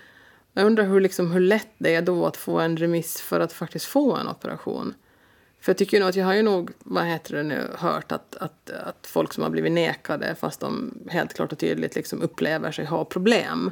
Jag undrar hur, liksom, hur lätt det är då att få en remiss för att faktiskt få en operation. För jag tycker nog att jag har ju nog, vad heter det nu, hört att, att, att folk som har blivit nekade fast de helt klart och tydligt liksom upplever sig ha problem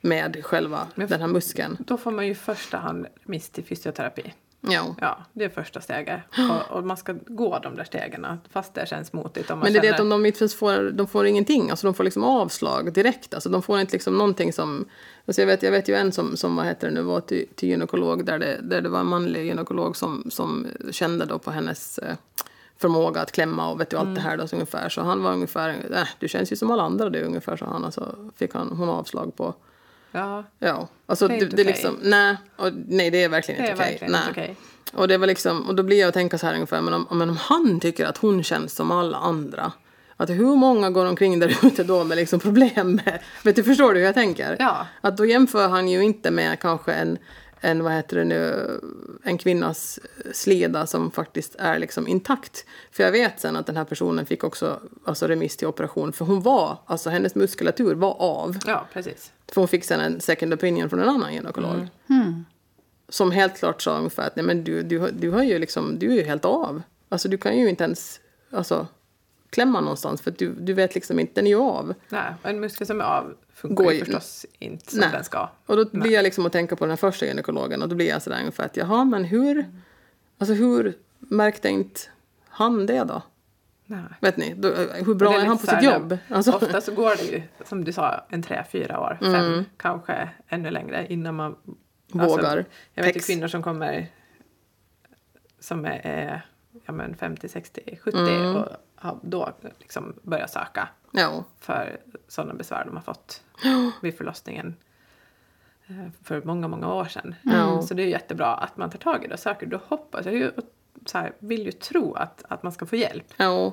med själva Men- den här muskeln. Då får man ju i första hand remiss till fysioterapi. Ja. Ja, det är första steget. Och, och man ska gå de där stegen fast det känns motigt. Om man Men det är det att de får, de får ingenting, alltså de får liksom avslag direkt. Alltså de får inte liksom någonting som... Alltså jag, vet, jag vet ju en som, som vad heter det nu, var till, till gynekolog där det, där det var en manlig gynekolog som, som kände då på hennes eh, förmåga att klämma och vet du allt det här då så ungefär. Så han var ungefär, äh, du känns ju som alla andra du ungefär, sa han. Och så fick han, hon avslag på... Ja, Ja, alltså Det är det, det är okej. liksom, nej, och, nej det är verkligen det är inte okej. nej. okej. Och det var liksom, och då blir jag att tänka så här ungefär, men om, men om han tycker att hon känns som alla andra, att hur många går omkring där ute då med liksom problem med, vet du, förstår du hur jag tänker? Ja. Att då jämför han ju inte med kanske en, en, vad heter det nu, en kvinnas sleda som faktiskt är liksom intakt. För jag vet sen att den här personen fick också alltså remiss till operation för hon var, alltså hennes muskulatur var av. Ja, precis. För hon fick sen en second opinion från en annan gynekolog. Som helt klart sa ungefär att nej men du, du, har- du har ju liksom, du är ju helt av. Alltså du kan ju inte ens, alltså klämma någonstans för att du, du vet liksom inte, den är ju av. Nej, och en muskel som är av funkar Går ju förstås inte som Nej. den ska. Och då blir jag liksom att tänka på den här första gynekologen och då blir jag sådär ungefär att jaha men hur, alltså hur märkte inte han det då? Nej. Vet ni, då, hur bra är lite han på sitt jobb? Alltså, Ofta så går det ju, som du sa, en tre, fyra år, fem, Mm. kanske ännu längre innan man Vågar. jag vet ju kvinnor som kommer som är, är ja, men 50, 60, 70 Mm. och då liksom börjar söka ja, för sådana besvär de har fått vid förlossningen eh, för många, många år sedan. Ja. Så det är jättebra att man tar tag i det och söker. Då hoppas jag ju, så här, vill ju tro att, att man ska få hjälp. ja.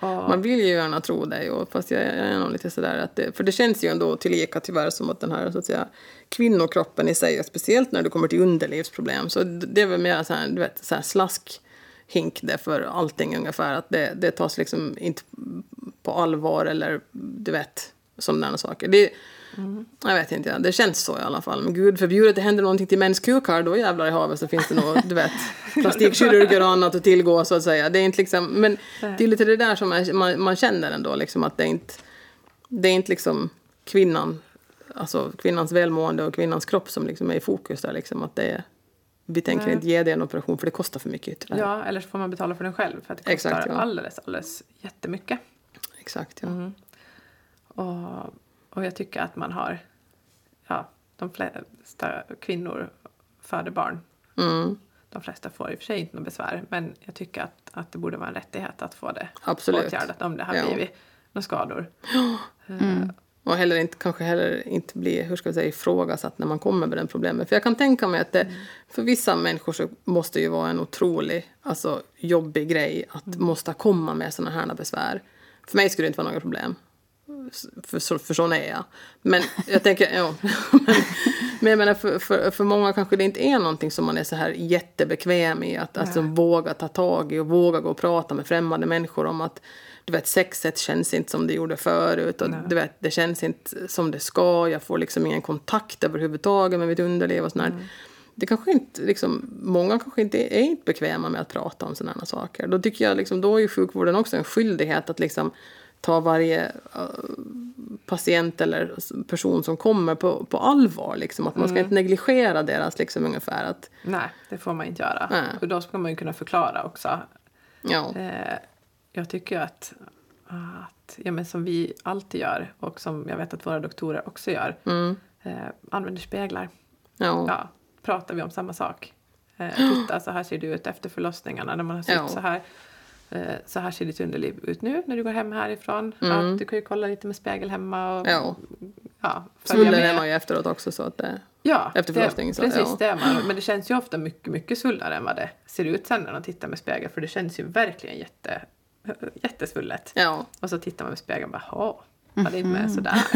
Och, Man vill ju gärna tro det, och fast jag, är nog lite sådär att det, för det känns ju ändå tillika tyvärr som att den här så att säga kvinnokroppen i sig, speciellt när det kommer till underlivsproblem, så det är väl mer så här, du vet, så här slaskhink det för allting ungefär, att det, det tas liksom inte på allvar eller du vet, sådana saker. Det, Jag vet inte, ja. det känns så i alla fall. Men gud förbjudet det händer någonting till mäns kukar, då jävlar i havet så finns det nog, du vet, plastikkirurger och annat att tillgå så att säga. Det är inte liksom, men det är lite det där som man, man, man känner ändå, liksom att det är inte, det är inte liksom kvinnan, alltså kvinnans välmående och kvinnans kropp som liksom är i fokus där liksom, att det är, vi tänker Nej. inte ge dig en operation för det kostar för mycket tyvärr. ja, eller så får man betala för den själv för att det kostar Exakt, ja. alldeles, alldeles jättemycket. Exakt, ja. Mm. Och, och jag tycker att man har, ja, de flesta kvinnor föder barn. Mm, De flesta får i och för sig inte något besvär, men jag tycker att, att det borde vara en rättighet att få det Absolut. åtgärdat om det har Ja. blivit några skador. Och heller inte, kanske heller inte bli hur ska jag säga, ifrågasatt när man kommer med den problemet. För jag kan tänka mig att det, för vissa människor så måste ju vara en otrolig, alltså jobbig grej att måste komma med såna här besvär. För mig skulle det inte vara några problem. För, så, för sån är jag. Men jag tänker, ja. men, men jag menar för, för, för många kanske det inte är någonting som man är så här jättebekväm i. Att alltså våga ta tag i och våga gå och prata med främmande människor om att du vet, sexet känns inte som det gjorde förut och du vet, det känns inte som det ska. Jag får liksom ingen kontakt överhuvudtaget med mitt underliv och sånt Det kanske inte, liksom, många kanske inte är inte bekväma med att prata om sådana saker. Då tycker jag liksom, då är ju sjukvården också en skyldighet att liksom ta varje uh, patient eller person som kommer på, på allvar. Liksom. Att man ska inte negligera deras liksom, ungefär att Nej, det får man inte göra. Nej. Och då ska man ju kunna förklara också. ja, Eh, jag tycker att, att ja, men som vi alltid gör och som jag vet att våra doktorer också gör, mm, eh, använder speglar. ja, Ja, pratar vi om samma sak. Eh, titta, så här ser det ut efter förlossningarna när man har sytt Ja. så här. Eh, så här ser ditt underliv ut nu när du går hem härifrån. Mm. Att du kan ju kolla lite med spegel hemma och Ja. ja, Svullen är man ju efteråt också så att det... Ja, efter förlossningen, så, precis ja. det är man. Men det känns ju ofta mycket, mycket svullnare än vad det ser ut sen när man tittar med spegel. För det känns ju verkligen jätte, jättesvullet. Ja, Och så tittar man med spegeln och bara, "Jaha, var det med sådär?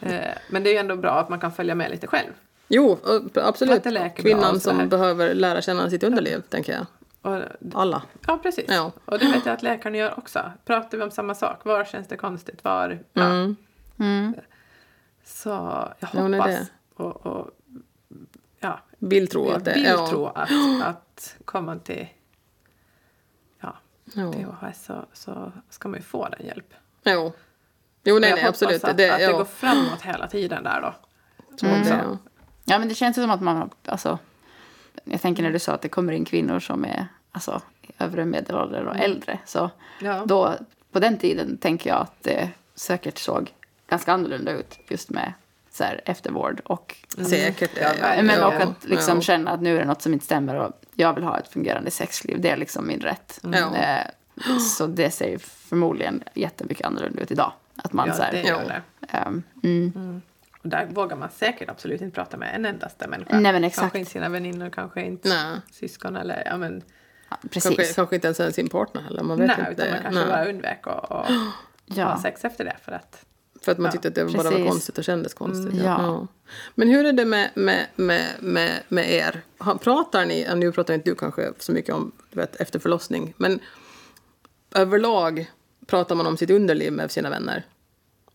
Eh, Men det är ju ändå bra att man kan följa med lite själv. jo, absolut. Kvinnan som behöver lära känna sitt underliv, tänker jag. Och, Alla. ja, precis. Ja. Och det vet jag att läkaren gör också. Pratar vi om samma sak? Var känns det konstigt? Var? Ja. Mm. Mm. Så jag Ja, hoppas det- och, och ja, Vill tro att det... vill ja. tro att, att kommer man till ja, så, så ska man ju få den hjälp. Jo. Jo, nej, jag nej, absolut. att, det, att det går framåt hela tiden där då. Mm. det, ja. Ja, men det känns ju som att man alltså, jag tänker när du sa att det kommer in kvinnor som är, alltså, övre medelålder och äldre, så Ja. då, på den tiden tänker jag att det säkert såg ganska annorlunda ut just med så här, eftervård och Säkert. Ja, men ja, och att liksom ja. känna att nu är det något som inte stämmer och jag vill ha ett fungerande sexliv. Det är liksom min rätt. Ja. Eh, Så det ser förmodligen jättemycket annorlunda ut idag. Att man ja, så här, det gör ja. det. ehm, mm, Och där vågar man säkert absolut inte prata med en endaste människa. Nej, men exakt. Kanske inte sina väninnor, kanske inte Nej. syskon eller ja men ja, Kanske, precis. kanske inte ens sin partner heller. Man vet nej, inte. utan man kanske Nej. bara undvek och, och ha Ja. sex efter det för att För att man Ja, tyckte att det bara var precis. konstigt och kändes konstigt. Mm, ja. Men hur är det med, med, med, med, med er? Pratar ni, ja, nu pratar inte du kanske så mycket om du vet, efter förlossning, men överlag pratar man om sitt underliv med sina vänner?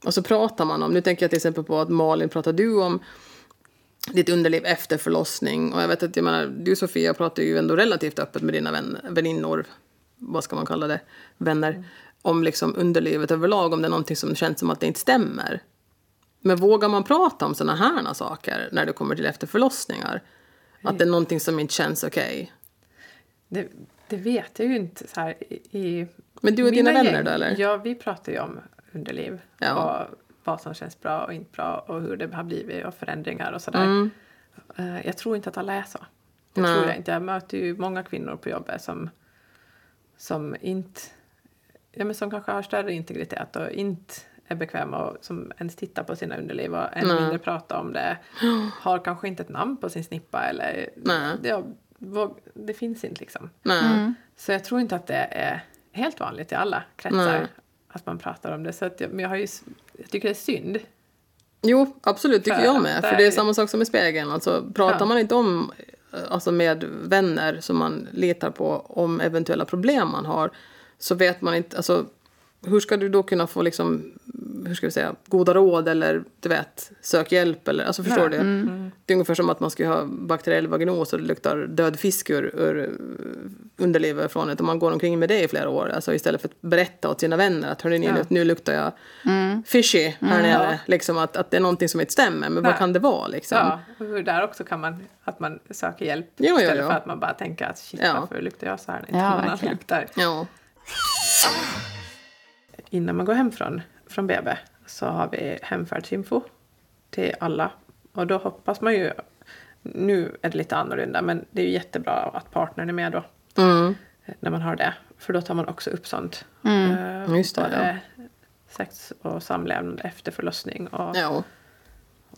Och så pratar man om, nu tänker jag till exempel på att Malin pratar du om ditt underliv efter förlossning. Och jag vet att jag menar, du Sofia pratar ju ändå relativt öppet med dina vän, väninnor, vad ska man kalla det, vänner, om liksom underlivet överlag, om det är någonting som känns som att det inte stämmer. Men vågar man prata om såna här saker när det kommer till efter förlossningar? Att det är någonting som inte känns okej? Det, det vet jag ju inte så här i... Men du och dina vänner gäng- då, eller? Ja, vi pratar ju om underliv. Ja. Och vad som känns bra och inte bra och hur det har blivit och förändringar och sådär. Mm. Eh, Jag tror inte att alla är så. Det Nej. tror jag inte. Jag möter ju många kvinnor på jobbet som, som inte... Ja, men som kanske har större integritet och inte är bekväma och som ens tittar på sina underliv och än mindre pratar om det. Har kanske inte ett namn på sin snippa eller... Våg- det finns inte liksom. Nej. Så jag tror inte att det är helt vanligt i alla kretsar Nej. att man pratar om det. Så att jag, men jag, har ju, jag tycker det är synd. Jo, absolut, tycker jag med. För det är samma sak som med spegeln. Alltså, pratar Ja. man inte om, eh, alltså med vänner som man litar på om eventuella problem man har så vet man inte, alltså hur ska du då kunna få liksom, hur ska vi säga, goda råd eller du vet, sök hjälp eller, alltså förstår Nej. du? Det är ungefär som att man ska ha bakteriell vaginos och det luktar död fisk ur, ur underlivet från det och man går omkring med det i flera år. Alltså istället för att berätta åt sina vänner att hörni, Ja. nu, nu luktar jag fishy här nere. Liksom att, att det är någonting som inte stämmer. Men vad Nej. kan det vara liksom? Ja, och hur där också kan man, att man söker hjälp Jo, jo, istället jo. för att man bara tänker att shit, Ja. varför luktar jag så här när inte Ja, någon annan luktar. Ja. Innan man går hem från, från BB så har vi hemfärdsinfo till alla. Och då hoppas man ju, nu är det lite annorlunda, men det är ju jättebra att partnern är med då. Mm. när man har det. För då tar man också upp sånt. Mm. Eh, Just det, både sex och samlevnad efter förlossning. Och, Ja.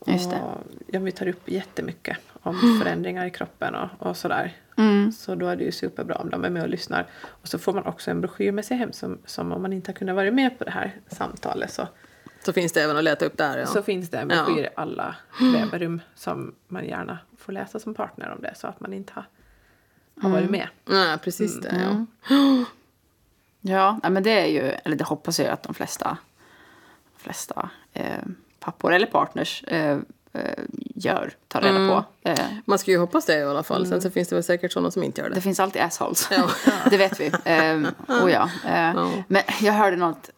Just det. och ja, vi tar upp jättemycket om förändringar i kroppen och, och sådär. Mm. Så då är det ju superbra om de är med och lyssnar. Och så får man också en broschyr med sig hem som, som om man inte har kunnat vara med på det här samtalet så, Så finns det även att leta upp där. Ja. så finns det en Ja. broschyr i alla BB-rum som man gärna får läsa som partner om det så att man inte har, har varit med. Nej, precis det. Ja. Ja, nej, men det är ju, eller det hoppas jag att de flesta, de flesta eh, pappor eller partners eh, eh, gör, tar reda på. Eh, Man ska ju hoppas det i alla fall. Sen så finns det väl säkert sådana som inte gör det det. finns alltid assholes, Ja. det vet vi. Eh, oh ja. Eh, Ja. Men jag hörde något,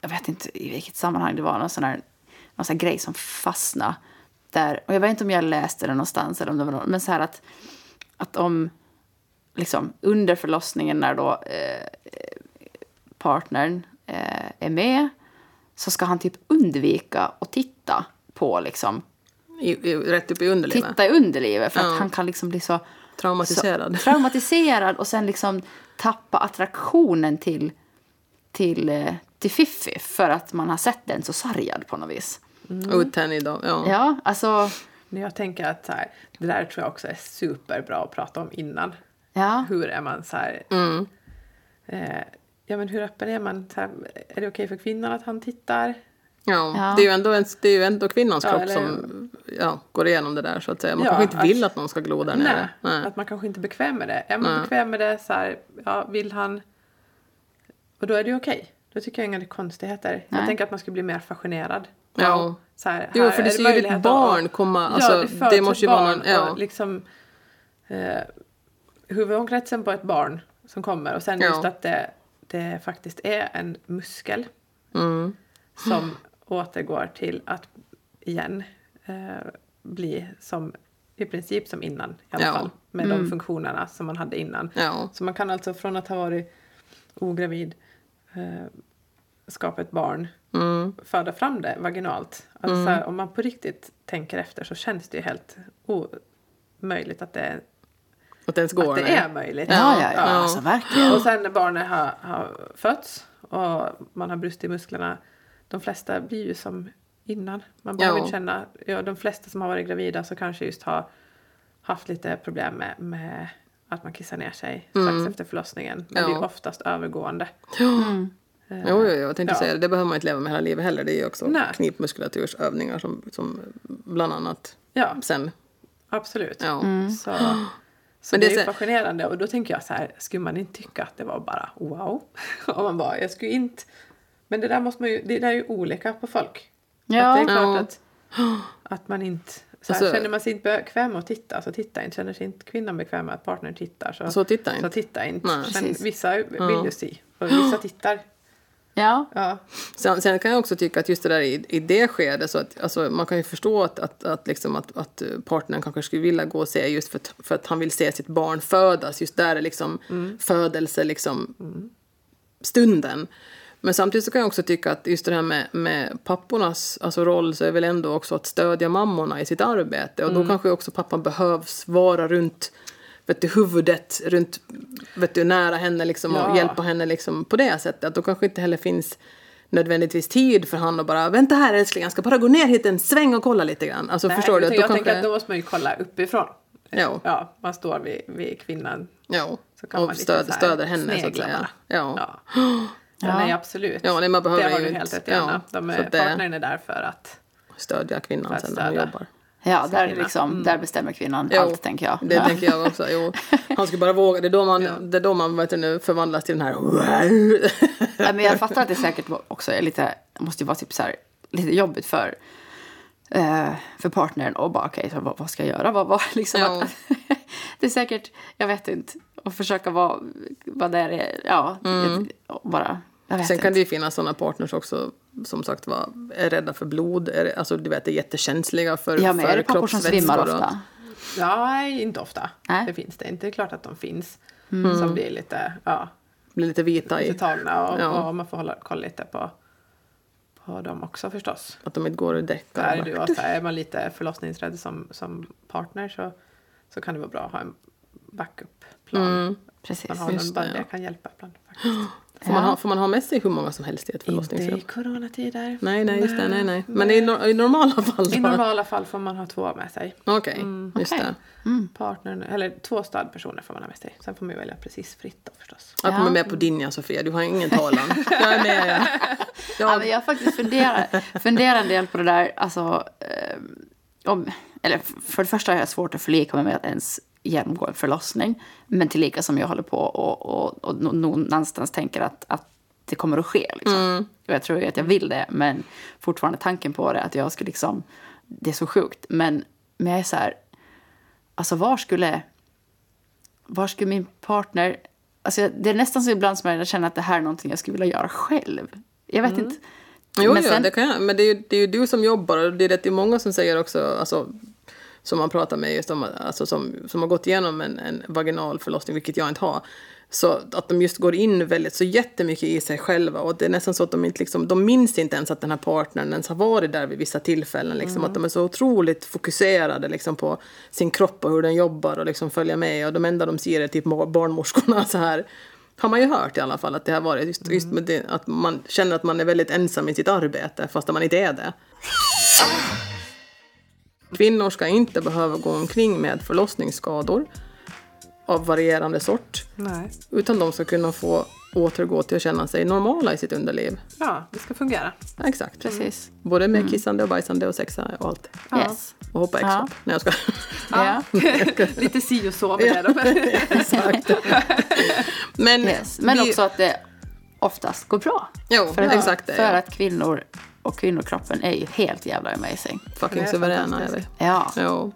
jag vet inte i vilket sammanhang det var, någon sån här, någon sån här grej som fastnade. Där, och jag vet inte om jag läste det någonstans, eller om det var någon, men så här att, att om liksom, under förlossningen när då eh, partnern eh, är med så ska han typ undvika att titta på liksom, I, i, rätt upp i underlivet. titta i underlivet för Ja. att han kan liksom bli så Traumatiserad. så, traumatiserad och sen liksom tappa attraktionen till, till, eh, till Fiffi för att man har sett den så sargad på något vis. Uttänd då. Ja. Ja, alltså, Men jag tänker att så här, det där tror jag också är superbra att prata om innan. ja. Hur är man så här... Mm. Eh, ja, men hur öppen är man? Här, är det okej för kvinnan att han tittar? Ja. Ja. Det, är ju ändå en, det är ju ändå kvinnans Ja, kropp eller- som ja, går igenom det där så att säga. Man Ja, kanske inte att- vill att någon ska glo där nere. Nej, Nej. att man kanske inte är bekväm med det. Är man Nej. bekväm med det, så här, ja, vill han... Och då är det ju okej. Då tycker jag inga konstigheter. Jag Nej. tänker att man skulle bli mer fascinerad. Ja. Så här, Jo, för det ser ju att- barn komma. Alltså, ja, det, det måste ju vara någon, ja. och liksom... Eh, huvudomkretsen på ett barn som kommer och sen Ja. just att det, det faktiskt är en muskel Mm. som återgår till att igen eh, bli som i princip som innan i alla Ja. fall. Med de funktionerna som man hade innan. Ja. Så man kan alltså från att ha varit ogravid eh, skapa ett barn, Mm. föda fram det vaginalt. Alltså så här, om man på riktigt tänker efter så känns det ju helt omöjligt att det, Att det ens går. att det nej. är möjligt. Ja, ja, ja, Ja. alltså verkligen. Och sen när barnet har, har fötts och man har brust i musklerna, de flesta blir ju som innan. Man behöver Ja. inte känna, ja, de flesta som har varit gravida så kanske just har haft lite problem med, med att man kissar ner sig strax efter förlossningen. Men det är Mm. Oftast övergående. Mm. Jo, jo, jo, jag tänkte Ja. säga det. Det behöver man inte leva med hela livet heller. Det är ju också Nej. knipmuskulatursövningar som, som bland annat Ja, sen. absolut. Ja. Så, så Men det, är så- fascinerande och då tänker jag så här, skulle man inte tycka att det var bara wow? Om man bara, jag skulle inte... Men det där måste man ju, det där är ju olika på folk. Ja. Att det är klart Ja. att, att man inte... Så här, Alltså- känner man sig inte bekväm med att titta så titta inte. Känner sig inte kvinnan bekväm med att partnern tittar så, Så titta så inte. titta inte. Nej. Men vissa vill ju se och vissa tittar. Ja, Ja. Sen, sen kan jag också tycka att just det där i, i det skedet, så att, alltså, man kan ju förstå att, att, att, liksom att, att partnern kanske skulle vilja gå och se just för att, för att han vill se sitt barn födas. Just där är liksom födelse, liksom stunden. Men samtidigt så kan jag också tycka att just det här med, med pappornas alltså roll så är väl ändå också att stödja mammorna i sitt arbete. Och då kanske också pappan behövs vara runt vet du, huvudet, runt, vet du, nära henne liksom, och Ja. hjälpa henne liksom, på det sättet. Att då kanske inte heller finns nödvändigtvis tid för han att bara vänta här älskling, jag ska bara gå ner hit en sväng och kolla lite grann. Alltså Nej, förstår du? Att då Jag tänker kanske- att då måste man ju kolla uppifrån. Ja. Ja, man står vid, vid kvinnan Ja, så kan man och lite stöd, stöder henne så att säga. Ja. Ja. Ja. Nej, absolut. Ja, nej, man behöver det har ju du helt rätt i, ja. De är, Partnern är där för att... Stödja För kvinnan att sen när hon jobbar. Ja där, liksom, där bestämmer kvinnan Jo, allt, tänker jag. Det ja. tänker jag också. Jo. Han skulle bara våga. Det är då man, Ja. det är då man vet nu förvandlas till den här... Ja, men jag fattar att det säkert också är lite, måste ju vara typ så här, lite jobbigt för, eh, för partnern och bara okej, så vad, vad ska jag göra? Vad, vad, liksom Ja. att, det är säkert, jag vet inte, att försöka vara, vad det är, ja, och bara, Sen inte. kan det ju finnas sådana partners också som sagt var är rädda för blod. Är, alltså du vet är jättekänsliga för, ja, men för är det pappor som svimmar kroppsvätskor och- ofta? Ja, nej, inte ofta. Nej. Det finns det inte. Det är klart att de finns. Mm. Som blir lite, ja, Blir lite vita lite i. tagna. Och, Ja. och man får hålla koll lite på, på dem också förstås. Att de inte går däckar. Där är, du, och så är man lite förlossningsrädd som, som partner så, så kan det vara bra att ha en backup-plan. Mm. Precis. Man har Just någon bara, det, ja. kan hjälpa ibland faktiskt. Får, man Ja. ha, får man ha med sig hur många som helst i ett Inte i förlossningsrum? coronatider. Nej, nej, just det. Nej, nej. Men i, nor- i normala fall I normala fall får man ha två med sig. Okej, just Okej. det. Partnern, eller två stödpersoner får man ha med sig. Sen får man ju välja precis fritt då förstås. Jag kommer Ja. med på din ja, Sofia. Du har ingen talan. Jag är med. Ja. Ja, Jag, men jag har faktiskt funderat, funderat en del på det där. Alltså, eh, om, eller för det första har jag svårt att förlika mig med att ens genomgå en förlossning. Men tillika som jag håller på och, och, och någonstans tänker att, att det kommer att ske. Liksom. Och jag tror ju att jag vill det, men fortfarande tanken på det att jag skulle liksom... Det är så sjukt. Men, men jag är så här... Alltså var skulle... Var skulle min partner... Alltså det är nästan så ibland som jag känner att det här är någonting jag skulle vilja göra själv. Jag vet inte. jo, Men sen- det kan jag. Men det är, ju, det är ju du som jobbar och det är, rätt, det är många som säger också, alltså, som man pratar med, just om, alltså, som, som har gått igenom en, en vaginal förlossning, vilket jag inte har. Så att de just går in väldigt så jättemycket i sig själva och det är nästan så att de inte liksom, de minns inte ens att den här partnern ens har varit där vid vissa tillfällen. Liksom, Att de är så otroligt fokuserade liksom, på sin kropp och hur den jobbar och liksom följer med och de enda de ser är typ barnmorskorna så här. Har man ju hört i alla fall att det har varit just, just med det, att man känner att man är väldigt ensam i sitt arbete fast man inte är det. Kvinnor ska inte behöva gå omkring med förlossningsskador av varierande sort. Nej. Utan de ska kunna få återgå till att känna sig normala i sitt underliv. Ja, det ska fungera. Ja, exakt. Precis. Både med kissande och bajsande och sexa och allt. Ja. Yes. Och hoppa Ja. extra. Nej jag ska. Ja. Lite si och så med det då. exakt. Men, Yes. Men vi- också att det oftast går bra. Jo, För, att- exakt det. för ja. att kvinnor och kvinnokroppen är ju helt jävla amazing. Fucking suveräna är vi. Ja. Jo.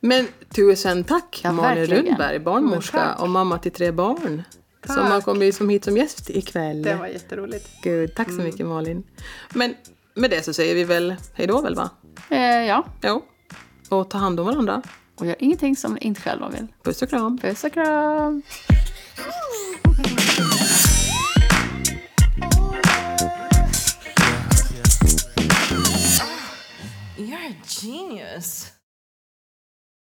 Men tusen tack Ja, Malin verkligen. Rundberg, barnmorska och mamma till tre barn. Som Tack. har kommit som hit som gäst ikväll. Det var jätteroligt. Gud, tack så Mm. mycket Malin. Men med det så säger vi väl hej då väl va? Eh, ja. Jo. Och ta hand om varandra. Och gör ingenting som ni inte själva vill. Puss och kram. Puss och kram. Genius.